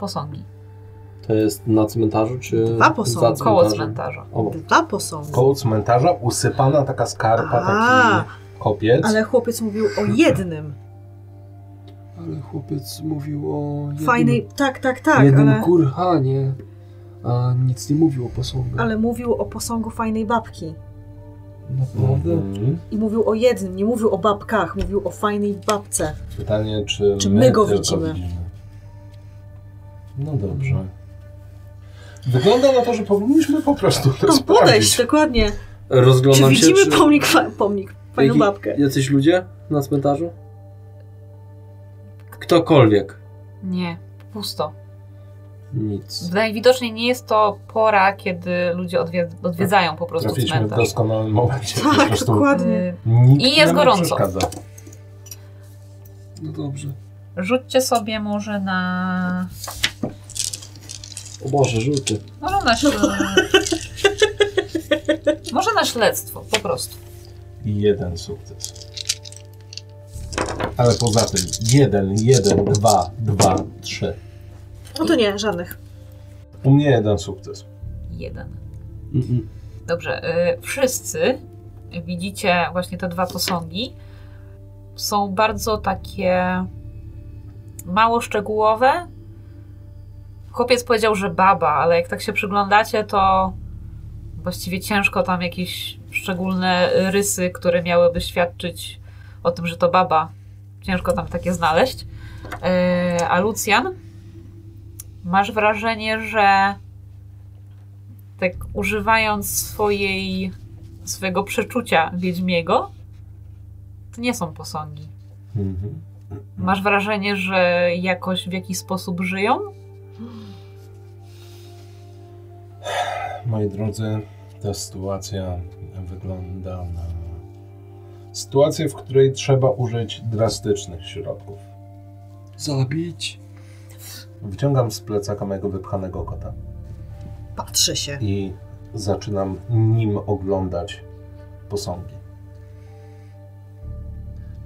posągi. To jest na cmentarzu, czy Dwa posągi. za Koło cmentarza. O, Dwa posągi. Koło cmentarza usypana taka skarpa, A, taki kopiec. Ale chłopiec mówił o jednym. ale chłopiec mówił o jednym, Fajnej. Tak, tak, tak, jednym ale, kurhanie, a nic nie mówił o posągu. ale mówił o posągu fajnej babki. Naprawdę? Mhm. I mówił o jednym, nie mówił o babkach, mówił o fajnej babce. Pytanie, czy, Czy my go tylko widzimy? No dobrze. Wygląda na to, że powinniśmy po prostu to podejść, dokładnie. Czy Rozglądam się, widzimy czy... pomnik, fa- pomnik, fajną Jaki- babkę? Jacyś ludzie na cmentarzu? Ktokolwiek. Nie, pusto. Nic. Najwidoczniej nie jest to pora, kiedy ludzie odwied- odwiedzają po prostu Trafiliśmy w cmentarz. doskonałym momencie. Tak, dokładnie. Y, Nikt I jest gorąco. przeszkadza. No dobrze. Rzućcie sobie może na... O Boże, żółty. Może na... śl- może na śledztwo, po prostu. Jeden sukces. Ale poza tym jeden, jeden, dwa, dwa, trzy. No to nie, żadnych. U mnie jeden sukces. Jeden. Mm-mm. Dobrze, y, wszyscy widzicie właśnie te dwa posągi. Są bardzo takie mało szczegółowe. Chłopiec powiedział, że baba, ale jak tak się przyglądacie, to właściwie ciężko tam jakieś szczególne rysy, które miałyby świadczyć o tym, że to baba. Ciężko tam takie znaleźć. Y, A Lucjan, masz wrażenie, że tak używając swojej, swojego przeczucia wiedźmiego, to nie są posągi. Mhm. Masz wrażenie, że jakoś w jakiś sposób żyją? Moi drodzy, ta sytuacja wygląda na sytuację, w której trzeba użyć drastycznych środków. Zabić? Wyciągam z plecaka mojego wypchanego kota Patrzy się. i zaczynam nim oglądać posągi.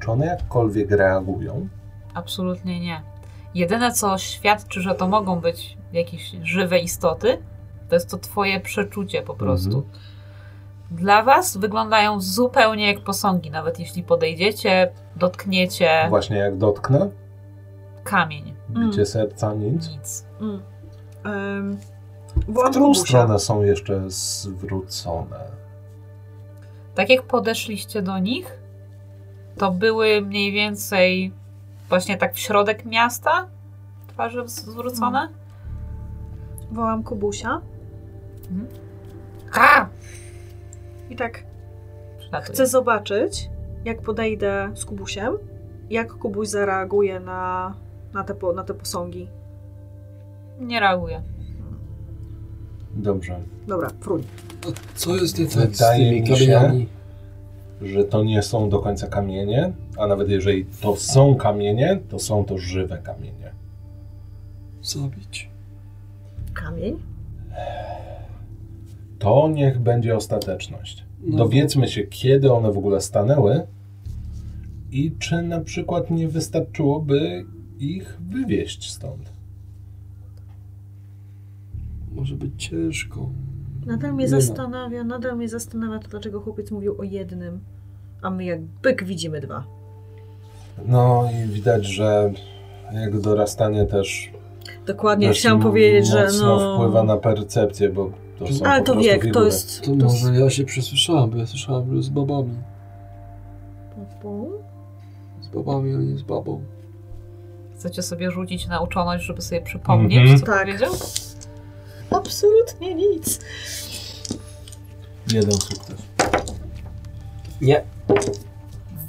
Czy one jakkolwiek reagują? Absolutnie nie. Jedyne, co świadczy, że to mogą być jakieś żywe istoty, to jest to twoje przeczucie po prostu. Dla was wyglądają zupełnie jak posągi, nawet jeśli podejdziecie, dotkniecie Właśnie jak dotknę, kamień. bicie Mm. serca, nic. Nic. Mm. Um, W którą stronę są jeszcze zwrócone? Tak jak podeszliście do nich, to były mniej więcej właśnie tak w środek miasta, twarze z- zwrócone. Wołam Kubusia. Ha! I tak Przylatuje. chcę zobaczyć, jak podejdę z Kubusiem, jak Kubuś zareaguje na, na, te, po- na te posągi. Nie reaguje. Dobrze. Dobra, fruń. A co jest nie tak z Wydaje tymi mi się- kamieniami? Że to nie są do końca kamienie, a nawet jeżeli to są kamienie, to są to żywe kamienie. Zabić. Kamień? To niech będzie ostateczność. No. Dowiedzmy się, kiedy one w ogóle stanęły i czy na przykład nie wystarczyłoby ich wywieźć stąd. Może być ciężko. Nadal mnie Nie zastanawia, nadal mnie zastanawia to, dlaczego chłopiec mówił o jednym, a my jak byk widzimy dwa. No i widać, że jego dorastanie też, Dokładnie, też chciałam powiedzieć, że mocno no... wpływa na percepcję, bo to są Ale po to wiek, to figury. jest... To to może ja się przesłyszałem, bo ja słyszałem, że z babami. Popu? Z babami, a nie z babą. Chcecie sobie rzucić na uczoność, żeby sobie przypomnieć, Mhm. co Tak. powiedział? Absolutnie nic. Jeden sukces. Nie.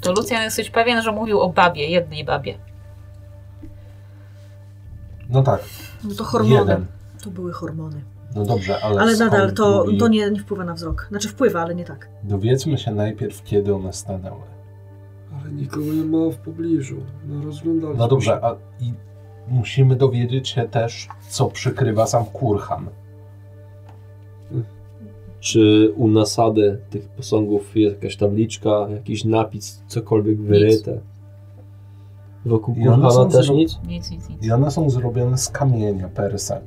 To Lucjan jesteś pewien, że mówił o babie, jednej babie. No tak, No to hormony. jeden. To były hormony. No dobrze, ale, Ale nadal to, drugi? to nie, nie wpływa na wzrok. Znaczy wpływa, ale nie tak. Dowiedzmy się najpierw, kiedy one stanęły. Ale nikogo nie ma w pobliżu. No rozglądaliśmy No dobrze, a i musimy dowiedzieć się też, co przykrywa sam kurhan. Czy u nasady tych posągów jest jakaś tabliczka, jakiś napis, cokolwiek wyryte? Wokół one są kurhana też zro- nic? Nic, nic, nic. I one są zrobione z kamienia per se.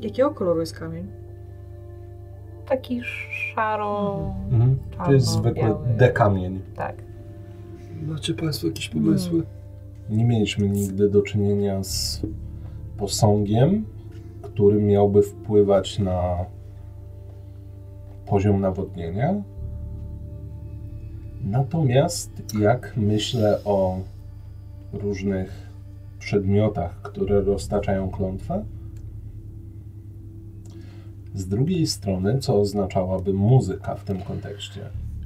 Jakiego koloru jest kamień? Taki szaro... Mhm. To jest zwykły dekamień. Tak. Macie Państwo jakieś pomysły? Nie mieliśmy nigdy do czynienia z posągiem, który miałby wpływać na poziom nawodnienia. Natomiast jak myślę o różnych przedmiotach, które roztaczają klątwę, z drugiej strony, co oznaczałaby muzyka w tym kontekście?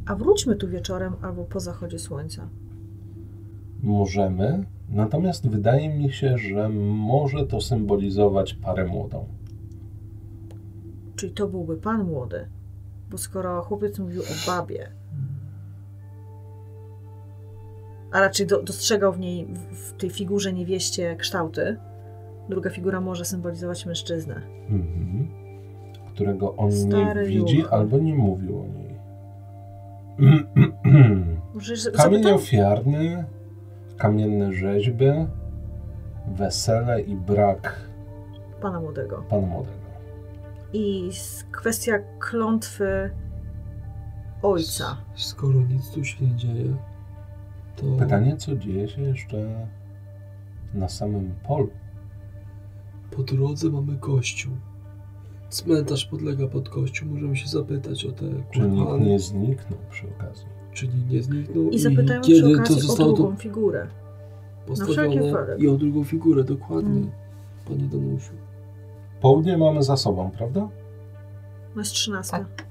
A wróćmy tu wieczorem albo po zachodzie słońca. Możemy, natomiast wydaje mi się, że może to symbolizować parę młodą. Czyli to byłby pan młody. Bo skoro chłopiec mówił o babie, a raczej do, dostrzegał w niej, w, tej figurze niewieście kształty, druga figura może symbolizować mężczyznę. Mhm. Którego on Stary nie widzi albo nie mówił o niej. Kamień zapytam? ofiarny, kamienne rzeźby, wesele i brak Pana młodego. pana młodego. I s- kwestia klątwy ojca. Skoro nic tu się nie dzieje, to Pytanie, co dzieje się jeszcze na samym polu? po drodze mamy kościół. Cmentarz podlega pod kościół. Możemy się zapytać o te Czy nikt kurhany, nie zniknął przy okazji? Czy nikt nie zniknął I zapytajmy przy kiedy to okazji o zostało drugą to figurę. postawione wypadek. i o drugą figurę, dokładnie. Mm. Pani Danusiu. Południe mamy za sobą, prawda? No jest trzynastka. Tak.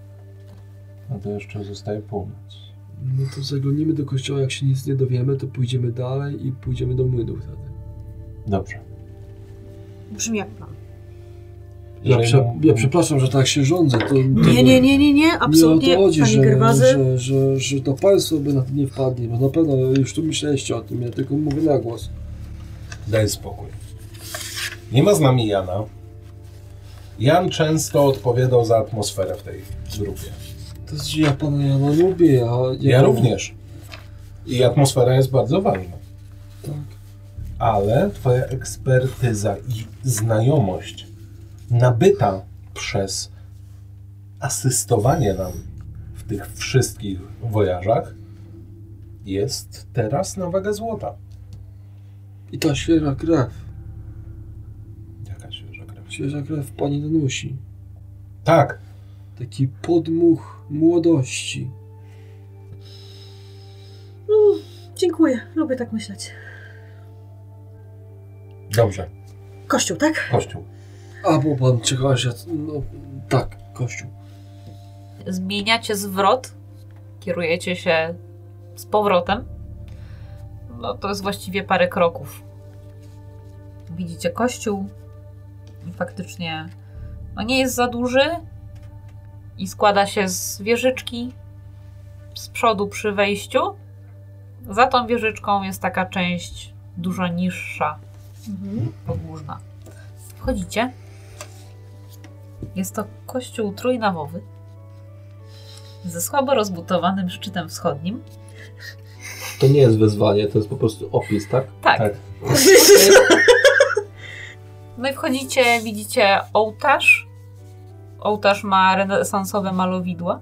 No to jeszcze zostaje północ. No to zaglądnimy do kościoła, jak się nic nie dowiemy, to pójdziemy dalej i pójdziemy do młynu wtedy. Dobrze. Brzmi jak plan. Ja, prze, ja przepraszam, że tak się rządzę. To, to Nie, nie, nie, nie, nie, absolutnie. Nie o to chodzi, Panie że, Gerwazy, że, że, że to państwo by na to nie wpadli, bo na pewno już tu myśleliście o tym, ja tylko mówię na głos. Daj spokój. Nie ma z nami Jana. Jan często odpowiadał za atmosferę w tej grupie. To jest, ja pana Jana lubię, ja... Ja również. I atmosfera jest bardzo ważna. Tak. Ale twoja ekspertyza i znajomość nabyta przez asystowanie nam w tych wszystkich wojażach jest teraz na wagę złota. I ta świeża krew, Jaka świeża krew. świeża krew pani Danusi. Tak, Taki podmuch młodości. dziękuję, lubię tak myśleć. dobrze. Kościół, tak? Kościół. A, bo pan ja- no tak, kościół. Zmieniacie zwrot, kierujecie się z powrotem. No to jest właściwie parę kroków. Widzicie kościół i faktycznie no nie jest za duży i składa się z wieżyczki z przodu przy wejściu. Za tą wieżyczką jest taka część dużo niższa, Mhm. podłużna. Wchodzicie. Jest to kościół trójnawowy ze słabo rozbudowanym szczytem wschodnim. To nie jest wezwanie, to jest po prostu opis, tak? Tak. Tak. No i wchodzicie, widzicie ołtarz. Ołtarz ma renesansowe malowidła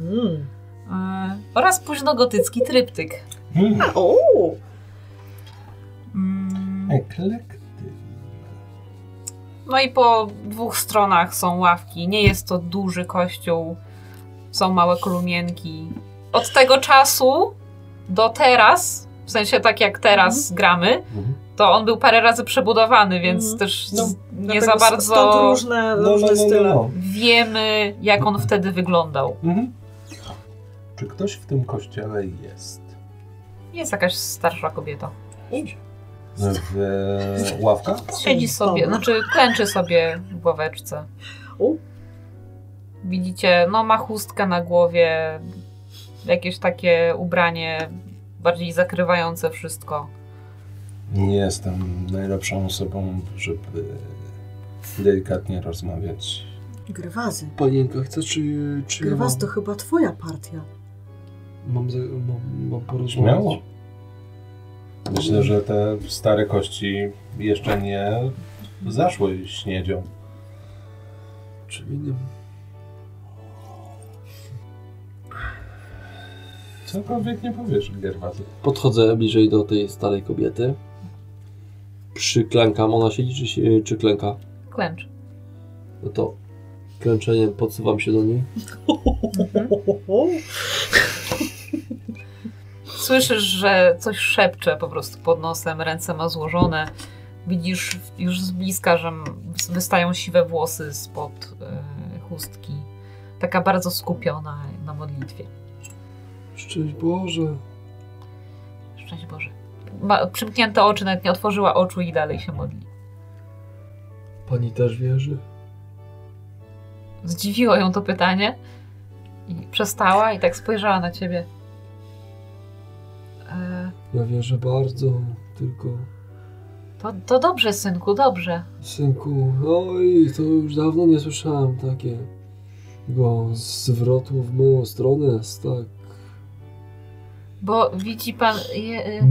Mm. yy, oraz późnogotycki tryptyk. Hmm. O! Mm. No i po dwóch stronach są ławki. Nie jest to duży kościół. Są małe kolumienki. Od tego czasu do teraz, w sensie tak jak teraz gramy, Mhm. to on był parę razy przebudowany, więc Mhm. też No, nie za s- Stąd bardzo różne, No, no, różne no, no, style. no. wiemy, jak on wtedy wyglądał. Mhm. Czy ktoś w tym kościele jest? Jest jakaś starsza kobieta. W e, ławka? Siedzi sobie, znaczy klęczy sobie w ławeczce. U. Widzicie, no ma chustkę na głowie, jakieś takie ubranie bardziej zakrywające wszystko. Nie jestem najlepszą osobą, żeby delikatnie rozmawiać. Grywazy. Panienka chce, czy, czy ja Grywaz mam, to chyba twoja partia. mam, za- mam, mam porozmawiać? Śmiało. Myślę, że te stare kości jeszcze nie zaszły śniedzią. Czyli nie... Cokolwiek nie powiesz, Gerwazy. Podchodzę bliżej do tej starej kobiety. Przyklękam. Ona siedzi czy, się, czy klęka? Klęcz. No to klęczeniem podsuwam się do niej. Słyszysz, że coś szepcze po prostu pod nosem, ręce ma złożone. Widzisz już z bliska, że wystają siwe włosy spod y, chustki. Taka bardzo skupiona na modlitwie. Szczęść Boże. Szczęść Boże. Ma przymknięte oczy, nawet nie otworzyła oczu i dalej się modli. Pani też wierzy? Zdziwiło ją to pytanie i przestała i tak spojrzała na ciebie. Ja wierzę bardzo, tylko... to, to dobrze, synku, dobrze. Synku, oj, to już dawno nie słyszałem takiego zwrotu w moją stronę, tak Bo widzi pan, je, y,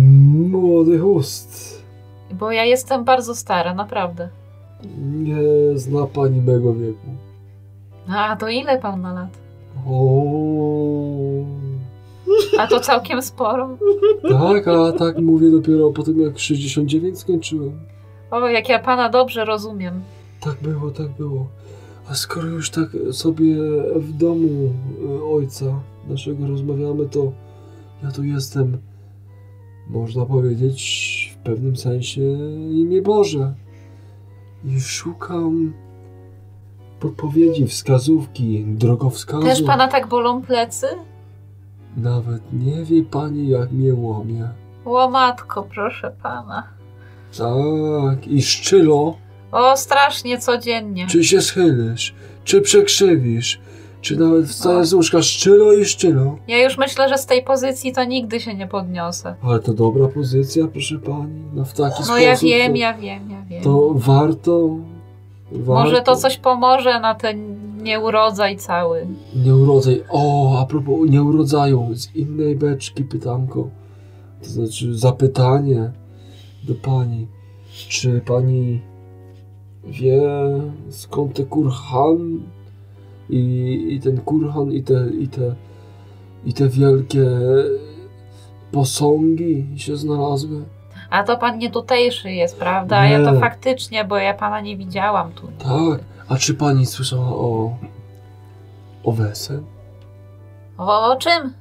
młodych ust. bo ja jestem bardzo stara, naprawdę. Nie zna pani mego wieku. A to ile pan ma lat? O, A to całkiem sporo. tak, a tak mówię dopiero po tym, jak 69 skończyłem. O, jak ja pana dobrze rozumiem. Tak było, tak było. A skoro już tak sobie w domu e, ojca naszego rozmawiamy, to ja tu jestem, można powiedzieć, w pewnym sensie imię Boże. I szukam podpowiedzi, wskazówki, drogowskazu. Też pana tak bolą plecy? Nawet nie wie pani, jak mnie łomie. Łomatko, proszę pana. Tak, i szczylo. O, strasznie codziennie. Czy się schylisz, czy przekrzywisz, czy nawet wstajesz z łóżka szczylo i szczylo. Ja już myślę, że z tej pozycji to nigdy się nie podniosę. Ale to dobra pozycja, proszę pani. No w taki No sposób. ja wiem, to, ja wiem, ja wiem. To warto. warto. Może to coś pomoże na ten nieurodzaj cały. Nieurodzaj. O, a propos nieurodzaju, z innej beczki pytanko. To znaczy zapytanie do pani. Czy pani wie skąd te kurhan i, i ten kurhan i te, i te i te wielkie posągi się znalazły? A to pan nie tutejszy jest, prawda? A Ja Nie. to faktycznie, bo ja pana nie widziałam tu. Tak. A czy pani słyszała o o wesel? O, o czym?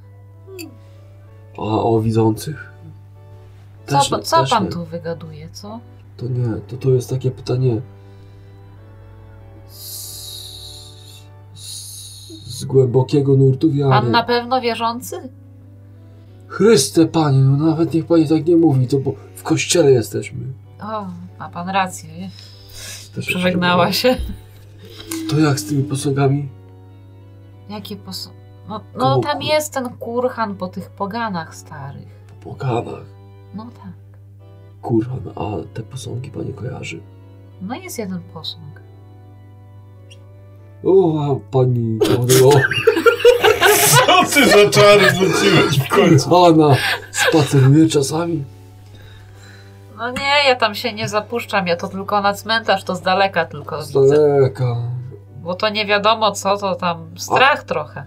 A o widzących? Co, Też- pa- co też pan nie. tu wygaduje, co? To nie, to to jest takie pytanie z, głębokiego nurtu wiary. Pan na pewno wierzący? Chryste Panie, no nawet niech Pani tak nie mówi, to bo w kościele jesteśmy. O, ma pan rację. Przeżegnała się. To jak z tymi posągami? Jakie posą... No, no Komu- tam jest ten kurhan po tych poganach starych. Po poganach. No tak. Kurwa, no, a te posągi Pani kojarzy? No jest jeden posąg. O, a Pani o, Co ty za czary rzuciłeś w końcu? Pana spaceruje czasami. No nie, ja tam się nie zapuszczam, ja to tylko na cmentarz, to z daleka tylko Z widzę. daleka. Bo to nie wiadomo co, to tam strach trochę.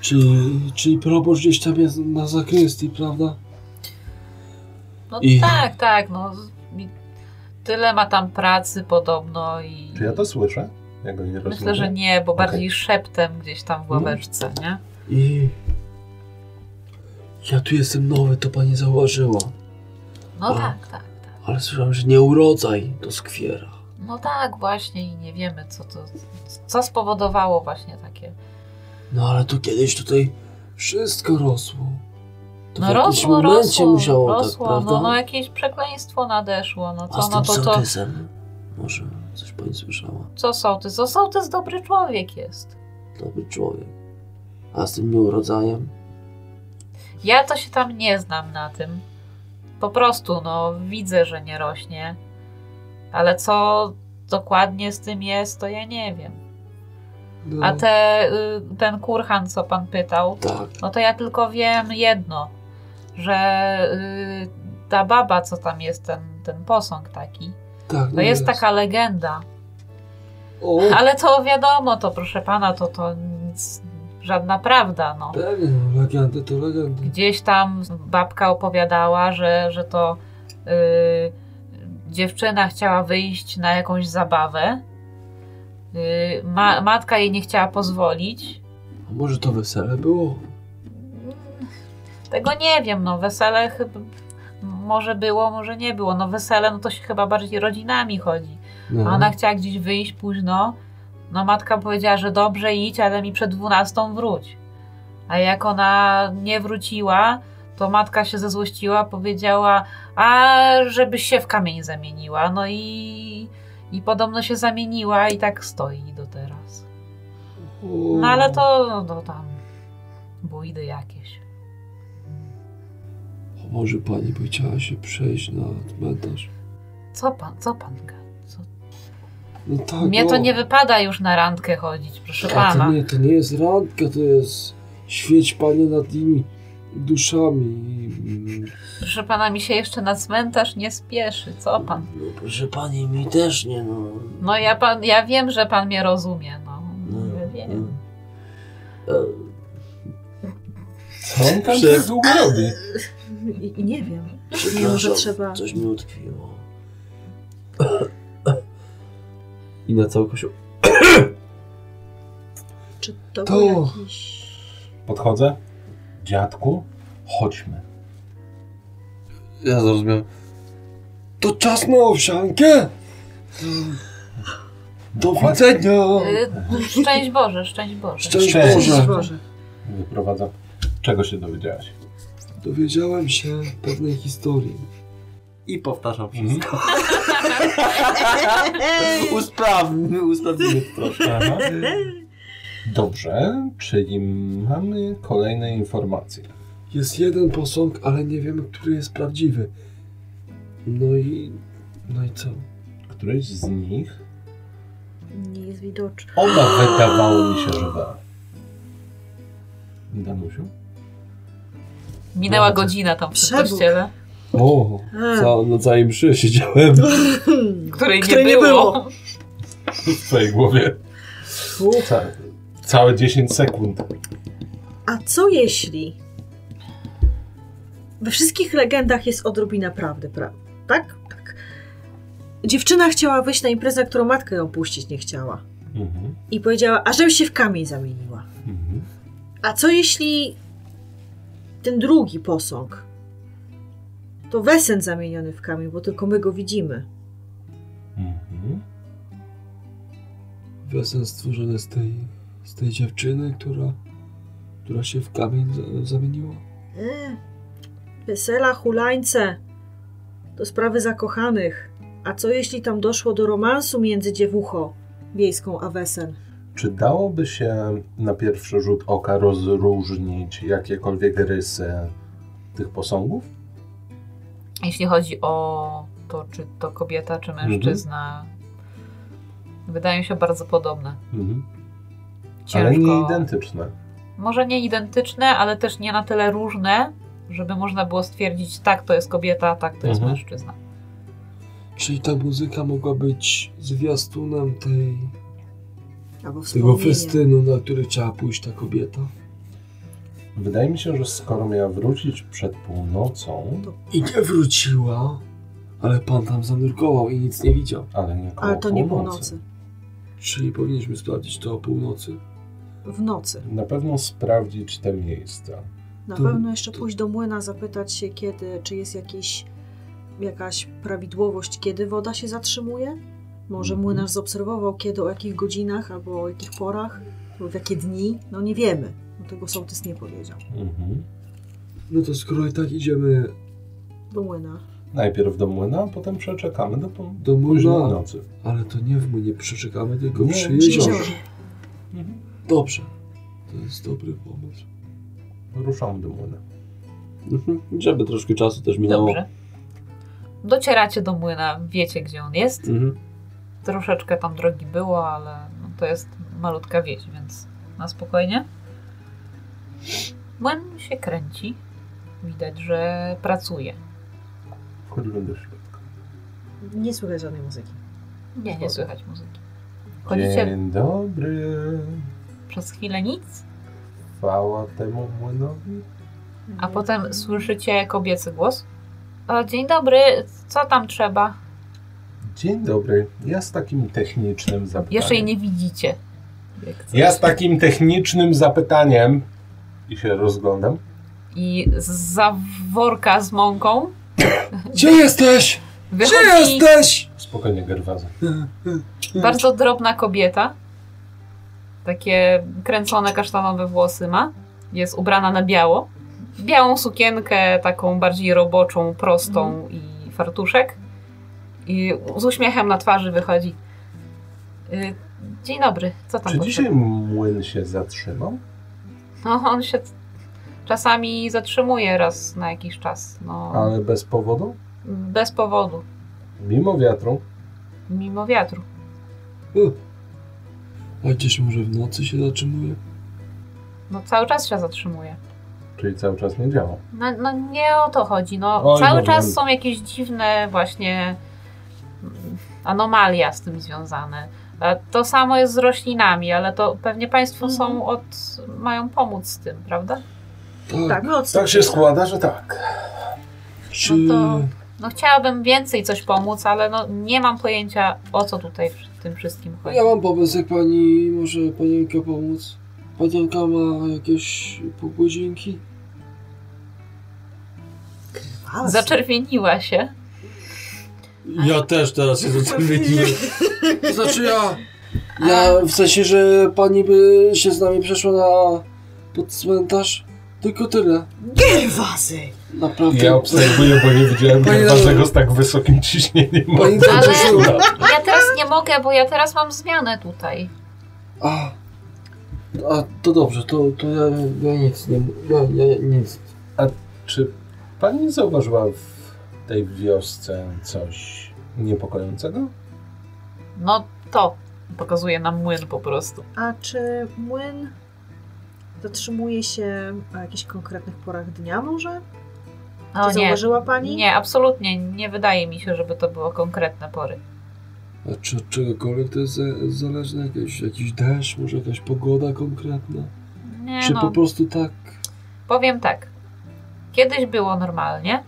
Czyli, czyli proboszcz gdzieś tam jest na zakrystii, prawda? No I- tak, tak, no. Tyle ma tam pracy podobno i... Czy ja to słyszę? Ja go nie rozumiem. Myślę, że nie, bo Okej. bardziej szeptem gdzieś tam w ławeczce, nie? I ja tu jestem nowy, to pani zauważyła. No A. tak, tak, tak. Ale słyszałem, że nie urodzaj to skwiera. No tak, właśnie i nie wiemy, co to, co spowodowało właśnie takie. No ale to kiedyś tutaj wszystko rosło. To No w jakimś rosło, momencie rosło, musiało rosło, tak, prawda? no, no jakieś przekleństwo nadeszło, no A co, z no tym to to, sołtysem? Może coś pani słyszała? co sołtys? O, sołtys dobry człowiek jest. Dobry człowiek. A z tym nieurodzajem? Ja to się tam nie znam na tym. Po prostu, no, widzę, że nie rośnie. Ale co dokładnie z tym jest, to ja nie wiem. No, A te, y, ten kurhan, co pan pytał, Tak. no to ja tylko wiem jedno, że y, ta baba, co tam jest, ten, ten posąg taki, Tak, to no jest taka legenda. O, Ale to wiadomo, to proszę pana, to, to nic, żadna prawda, no. pewnie, no, legendy to legendy. Gdzieś tam babka opowiadała, że, że to yy, dziewczyna chciała wyjść na jakąś zabawę. Yy, ma, matka jej nie chciała pozwolić. A może to wesele było? Tego nie wiem, no wesele chyba może było, może nie było. No wesele, no to się chyba bardziej rodzinami chodzi. No. A ona chciała gdzieś wyjść późno. No matka powiedziała, że dobrze idź, ale mi przed dwunastą wróć. A jak ona nie wróciła, to matka się zezłościła, powiedziała, a żebyś się w kamień zamieniła. No i, i podobno się zamieniła i tak stoi do teraz. No ale to, no, tam bójdy jakieś. A może pani by chciała się przejść na cmentarz? Co pan, co pan? Co? No tak, Mnie to o. nie wypada już na randkę chodzić, proszę A pana. to nie, to nie jest randka, to jest świeć panie nad nimi duszami. Proszę pana, mi się jeszcze na cmentarz nie spieszy. Co pan? No proszę pani, mi też nie no. No ja, pan, ja wiem, że pan mnie rozumie, no. no Ja wiem. no. E, Co on tam Prze- tak długo robi? Nie wiem. Przepraszam, Może trzeba... coś mi utkwiło. I na cały kościół. Czy to, To- był jakiś... Podchodzę. Dziadku, chodźmy. Ja zrozumiałem. To czas na owsiankę! Do widzenia! Y, Szczęść Boże, szczęść Boże. Szczęść Szczęść. Boże! Boże. Wyprowadzam. Czego się dowiedziałaś? Dowiedziałem się pewnej historii. I powtarzam Mhm. wszystko. Usprawnimy, usprawnimy to troszkę. Aha. Dobrze, czyli mamy kolejne informacje. Jest jeden posąg, ale nie wiemy, który jest prawdziwy. No i... No i co? Któryś z nich Nie jest widoczny. Oba wydawało mi się żywe. Danusiu? Minęła godzina tam przy Przebój. kościele, O, A. ca na całej mszy siedziałem. której Której nie było. było. W twojej głowie. Ca całe 10 sekund. A co jeśli we wszystkich legendach jest odrobina prawdy, pra- tak? Tak. Dziewczyna chciała wyjść na imprezę, którą matka ją puścić nie chciała. Mhm. I powiedziała, a żeby się w kamień zamieniła. Mhm. A co jeśli ten drugi posąg to wesen zamieniony w kamień, bo tylko my go widzimy. Mhm. Wesen stworzony z tej, z tej dziewczyny, która, która się w kamień za, zamieniła. E, wesela, hulańce to sprawy zakochanych. A co jeśli tam doszło do romansu między dziewucho wiejską a wesen? Czy dałoby się na pierwszy rzut oka rozróżnić jakiekolwiek rysy tych posągów? Jeśli chodzi o to, czy to kobieta, czy mężczyzna, wydają się bardzo podobne. Mhm. Ciężko. Ale nie identyczne. Może nie identyczne, ale też nie na tyle różne, żeby można było stwierdzić, tak, to jest kobieta, tak, to jest Mhm. mężczyzna. Czyli ta muzyka mogła być zwiastunem tej, tego festynu, na który chciała pójść ta kobieta. Wydaje mi się, że skoro miała wrócić przed północą, I nie wróciła, ale pan tam zanurkował i nic nie widział. ale nie koło Ale to nie północy. północy. Czyli powinniśmy sprawdzić to o północy. W nocy. Na pewno sprawdzić te miejsca. Na To- pewno jeszcze to- pójść do młyna, zapytać się, kiedy, czy jest jakieś, jakaś prawidłowość, kiedy woda się zatrzymuje. Może Mhm. młynarz zaobserwował, kiedy, o jakich godzinach, albo o jakich porach, w jakie dni. No nie wiemy. No tego sołtys nie powiedział. Mhm. No to skoro i tak idziemy Do młyna. Najpierw do młyna, a potem przeczekamy do, po- do młyna, nocy. ale to nie w młynie przeczekamy, tylko Nie, przy jeziorze. Mhm. Dobrze. To jest dobry pomysł. Ruszamy do młyna. Mhm. Żeby troszkę czasu też minęło. Dobrze. Docieracie do młyna, wiecie gdzie on jest. Mhm. Troszeczkę tam drogi było, ale no, to jest malutka wieś, więc na spokojnie. Młyn się kręci. Widać, że pracuje. Wchodzimy do środka. Nie słychać żadnej muzyki. Nie, nie słychać muzyki. Chodzicie Dzień dobry. Przez chwilę nic, Chwała temu młynowi. a potem słyszycie kobiecy głos. O, dzień dobry, co tam trzeba? Dzień dobry. Ja z takim technicznym zapytaniem. Jeszcze jej nie widzicie. Jak coś. Ja z takim technicznym zapytaniem i się rozglądam. I za worka z mąką Gdzie jesteś? Gdzie wychodzi jesteś? Spokojnie, Gerwazy. bardzo drobna kobieta. Takie kręcone kasztanowe włosy ma. Jest ubrana na biało. Białą sukienkę, taką bardziej roboczą, prostą i fartuszek. I z uśmiechem na twarzy wychodzi. Y, Dzień dobry, co tam Czy potrzeba? dzisiaj młyn się zatrzymał? No, on się czasami zatrzymuje raz na jakiś czas. No, Ale bez powodu? Bez powodu, Mimo wiatru? mimo wiatru. Gdzieś może w nocy się zatrzymuje? No cały czas się zatrzymuje. Czyli cały czas nie działa. No, no nie o to chodzi. No, Oj, cały dobra. czas są jakieś dziwne właśnie anomalia z tym związane. To samo jest z roślinami, ale to pewnie Państwo Mhm. są od, mają pomóc z tym, prawda? Tak. Tak, od Tak się składa, że tak. Czy... No to- No chciałabym więcej coś pomóc, ale no nie mam pojęcia o co tutaj w tym wszystkim chodzi. Ja mam pomysł, jak pani może panienka pomóc. Panienka ma jakieś pół godzinki? A, Zaczerwieniła się. Ja też teraz się zaczerwieniłem. To znaczy ja... Ja w sensie, że pani by się z nami przeszła na... pod cmentarz? Tylko tyle. Gerwazy! Naprawdę. Ja obserwuję, bo nie widziałem Gerwazego z tak wysokim ciśnieniem. Pani Ale ja teraz nie mogę, bo ja teraz mam zmianę tutaj. A, a to dobrze, to, to ja, ja nic nie... Ja, ja nic. Czy pani zauważyła w tej wiosce coś niepokojącego? No to pokazuje nam młyn po prostu. A czy młyn zatrzymuje się o jakichś konkretnych porach dnia może? O Czy nie, zauważyła pani? nie, absolutnie nie wydaje mi się, żeby to było konkretne pory. A czy od czegokolwiek to jest za- zależne? Jakiś, jakiś deszcz, może jakaś pogoda konkretna? Nie Czy no, po prostu tak... powiem tak. Kiedyś było normalnie,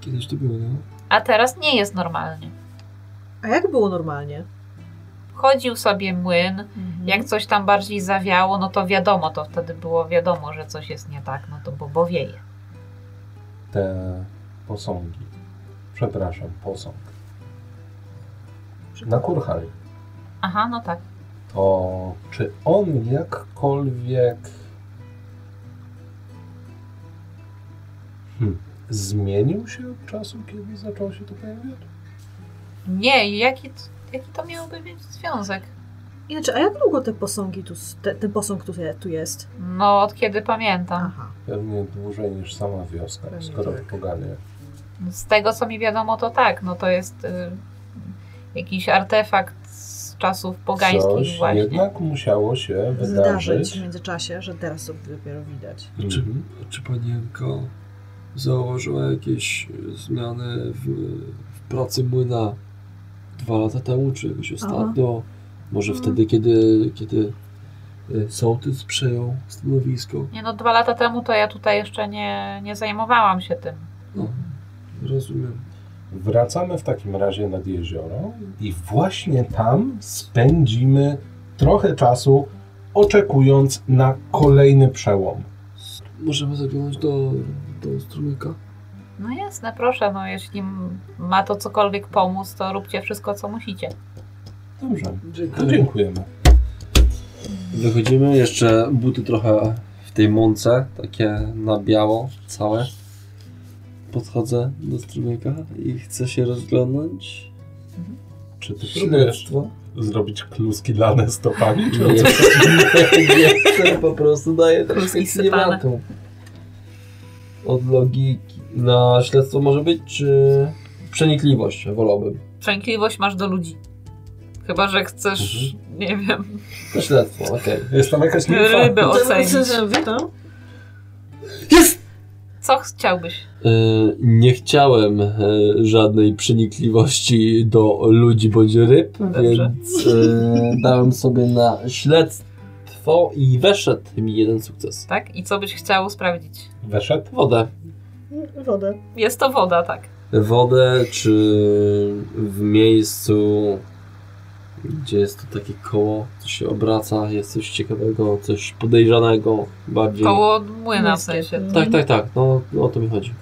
Kiedyś to było, no? a teraz nie jest normalnie. A jak było normalnie? Chodził sobie młyn, jak coś tam bardziej zawiało, no to wiadomo, to wtedy było wiadomo, że coś jest nie tak, no to bo, bo wieje. Te posągi. Przepraszam, posąg. Na kurhali. Aha, no tak. To czy on jakkolwiek hmm, zmienił się od czasu, kiedy zaczął się tu pojawiać? Nie, jaki, jaki to miałby mieć związek? Inaczej, a jak długo te posągi tu, te, ten posąg tu, tu jest? No, od kiedy pamiętam. Aha. Pewnie dłużej niż sama wioska, Pewnie skoro tak. w Poganie. Z tego, co mi wiadomo, to tak. No to jest y, jakiś artefakt z czasów pogańskich Coś właśnie. jednak musiało się Zdarzyć wydarzyć. w międzyczasie, że teraz to dopiero widać. Czy, Mhm. czy panienka zauważyła jakieś zmiany w, w pracy młyna dwa lata temu, czy jakoś ostatnio? Może Mhm. wtedy, kiedy, kiedy e, sołtys przejął stanowisko? Nie no, dwa lata temu to ja tutaj jeszcze nie, nie zajmowałam się tym. No, rozumiem. Wracamy w takim razie nad jezioro i właśnie tam spędzimy trochę czasu, oczekując na kolejny przełom. Możemy zaglądać do, do strumyka? No jasne, proszę, no jeśli ma to cokolwiek pomóc, to róbcie wszystko, co musicie. Dobrze, to dziękujemy. Wychodzimy, jeszcze buty trochę w tej mące, takie na biało, całe. Podchodzę do strumyka i chcę się rozglądnąć. Czy ty próbujesz zrobić kluski lane stopami? Czy Nie, nie, nie chcę, po prostu daję sypane. klimatu. Od logiki. Na śledztwo może być, czy przenikliwość wolałbym. Przenikliwość masz do ludzi. Chyba, że chcesz, nie wiem, Na śledztwo, okej. Jest tam jakaś nimfa? ryby ocenić. Jest! Co chciałbyś? E, nie chciałem e, żadnej przenikliwości do ludzi bądź ryb, Dobrze. więc e, dałem sobie na śledztwo i weszedł mi jeden sukces. Tak? I co byś chciał sprawdzić? Weszedł? Wodę. Wodę. Jest to woda, tak. Wodę, czy w miejscu, gdzie jest to takie koło, co się obraca, jest coś ciekawego, coś podejrzanego bardziej. Koło młyna w sensie. Tak, tak, tak, no, no o to mi chodzi.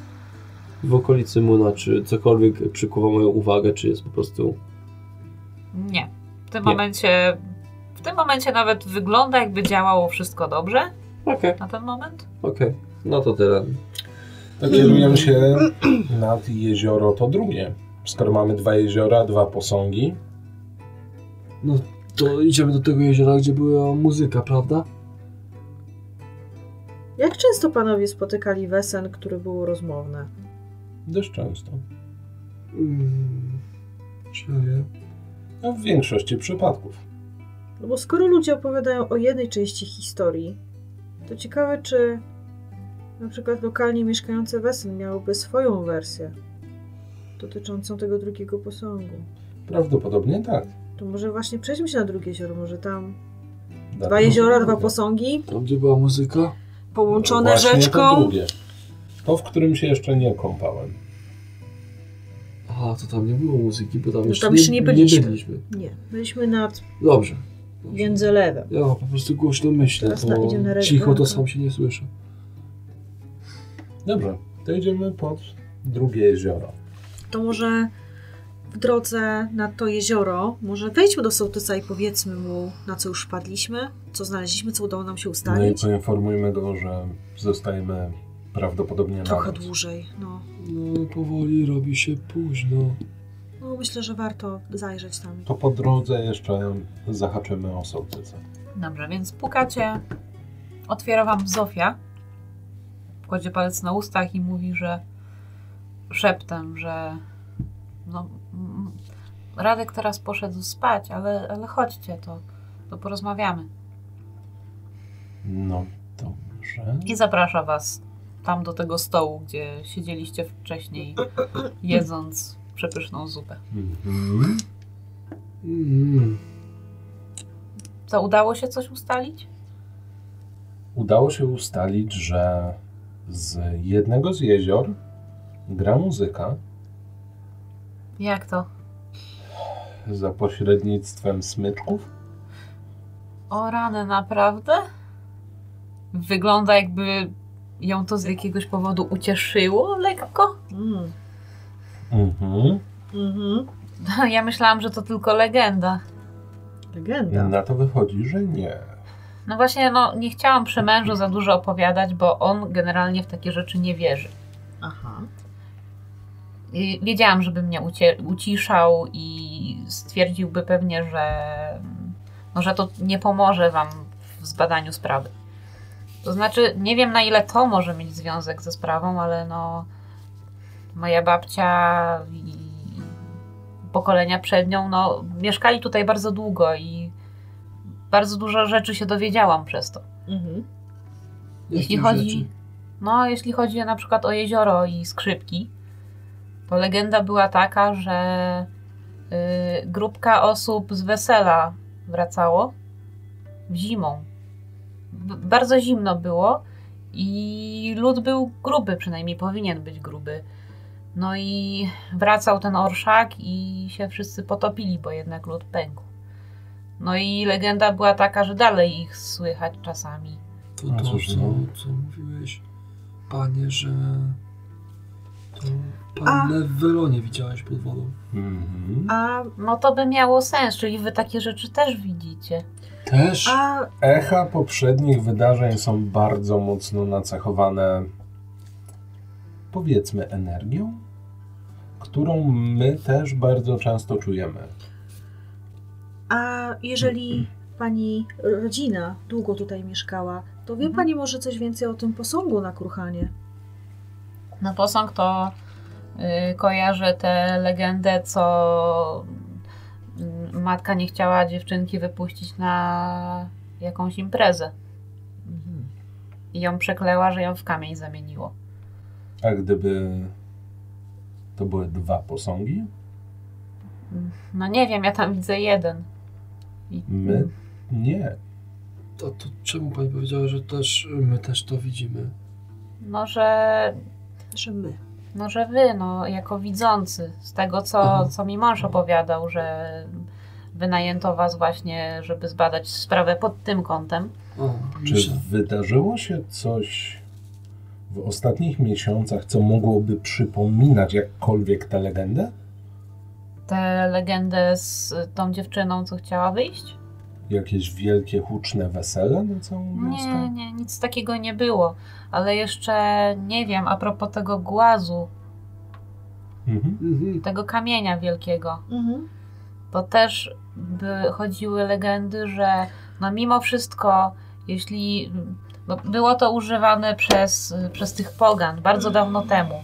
W okolicy młyna, czy cokolwiek przykuwa moją uwagę, czy jest po prostu... Nie. W tym Nie. momencie. W tym momencie nawet wygląda, jakby działało wszystko dobrze Okej, na ten moment. okej, no to tyle. To kieruję się nad jezioro to drugie. Skoro mamy dwa jeziora, dwa posągi, No to idziemy do tego jeziora, gdzie była muzyka, prawda? Jak często panowie spotykali wesen, które było rozmowne? dość często. Mm, Czuję. No, w większości przypadków. No bo skoro ludzie opowiadają o jednej części historii, to ciekawe, czy na przykład lokalnie mieszkające wesen miałyby swoją wersję dotyczącą tego drugiego posągu. Prawdopodobnie tak. To może właśnie przejdźmy się na drugie jezioro, może tam Na dwa to- jeziora, dwa posągi, Tam, gdzie była muzyka? połączone Właśnie To rzeczką. drugie. To, w którym się jeszcze nie kąpałem. Aha, to tam nie było muzyki, bo tam, No jeszcze, tam jeszcze nie byliśmy. byliśmy. Nie, byliśmy nad Dobrze. Dobrze. Więdzelewem. Ja po prostu głośno myślę, Teraz na- idziemy na bo rękę. cicho to sam się nie słyszę. Dobrze, to idziemy pod drugie jezioro. To może w drodze nad to jezioro, może wejdźmy do sołtysa i powiedzmy mu, na co już wpadliśmy, co znaleźliśmy, co udało nam się No i ustalić. poinformujmy go, że zostajemy prawdopodobnie na Trochę dłużej, no. No, powoli robi się późno. No, myślę, że warto zajrzeć tam. To po drodze jeszcze zahaczymy o sołtyca. Dobrze, więc pukacie. Otwiera wam Zofia. Kładzie palec na ustach i mówi, że szeptem, że no, mm, Radek teraz poszedł spać, ale, ale chodźcie, to, to porozmawiamy. No, dobrze. I zaprasza was tam do tego stołu, gdzie siedzieliście wcześniej, jedząc przepyszną zupę. Mhm. Mm. Co, udało się coś ustalić? Udało się ustalić, że z jednego z jezior gra muzyka Jak to? za pośrednictwem smyczków. O rany, naprawdę? Wygląda jakby ją to z jakiegoś powodu ucieszyło lekko? Mm. Mhm. Mhm. Ja myślałam, że to tylko legenda. Legenda. Na to wychodzi, że nie. No właśnie, no nie chciałam przy mężu za dużo opowiadać, bo on generalnie w takie rzeczy nie wierzy. Aha. I wiedziałam, żeby mnie ucie- uciszał i stwierdziłby pewnie, że, no, że to nie pomoże wam w zbadaniu sprawy. To znaczy, nie wiem na ile to może mieć związek ze sprawą, ale no moja babcia i pokolenia przed nią, no mieszkali tutaj bardzo długo i bardzo dużo rzeczy się dowiedziałam przez to. Mhm. Jeśli Jakich chodzi, rzeczy? no, jeśli chodzi na przykład o jezioro i skrzypki, to legenda była taka, że y, grupka osób z wesela wracało w zimą. B- bardzo zimno było i lód był gruby, przynajmniej powinien być gruby. No i wracał ten orszak i się wszyscy potopili, bo jednak lód pękł. No i legenda była taka, że dalej ich słychać czasami. To to, co, co mówiłeś, panie, że to pannę w Welonie widziałeś pod wodą. Mhm. A, No to by miało sens, czyli wy takie rzeczy też widzicie. Też? a Echa poprzednich wydarzeń są bardzo mocno nacechowane, powiedzmy, energią, którą my też bardzo często czujemy. A jeżeli pani rodzina długo tutaj mieszkała, to wie Mhm. pani może coś więcej o tym posągu na Kruchanie? No posąg to kojarzę tę legendę, co y, matka nie chciała dziewczynki wypuścić na jakąś imprezę. Mhm. I ją przekleła, że ją w kamień zamieniło. A gdyby to były dwa posągi, No nie wiem, ja tam widzę jeden. I- my nie. To, to czemu pani powiedziała, że też my też to widzimy? No, że, Że my. No, że wy, no, jako widzący, z tego, co, Aha. co mi mąż opowiadał, że wynajęto was właśnie, żeby zbadać sprawę pod tym kątem. A, Czy myślę- wydarzyło się coś w ostatnich miesiącach, co mogłoby przypominać jakkolwiek tę legendę? Tę legendę z tą dziewczyną, co chciała wyjść? Jakieś wielkie, huczne wesele na całą Nie, wioskę? nie, nic takiego nie było. Ale jeszcze nie wiem, a propos tego głazu, Mhm. Mhm. tego kamienia wielkiego, Mhm. to też by chodziły legendy, że no mimo wszystko, jeśli no było to używane przez, przez tych pogan bardzo dawno temu,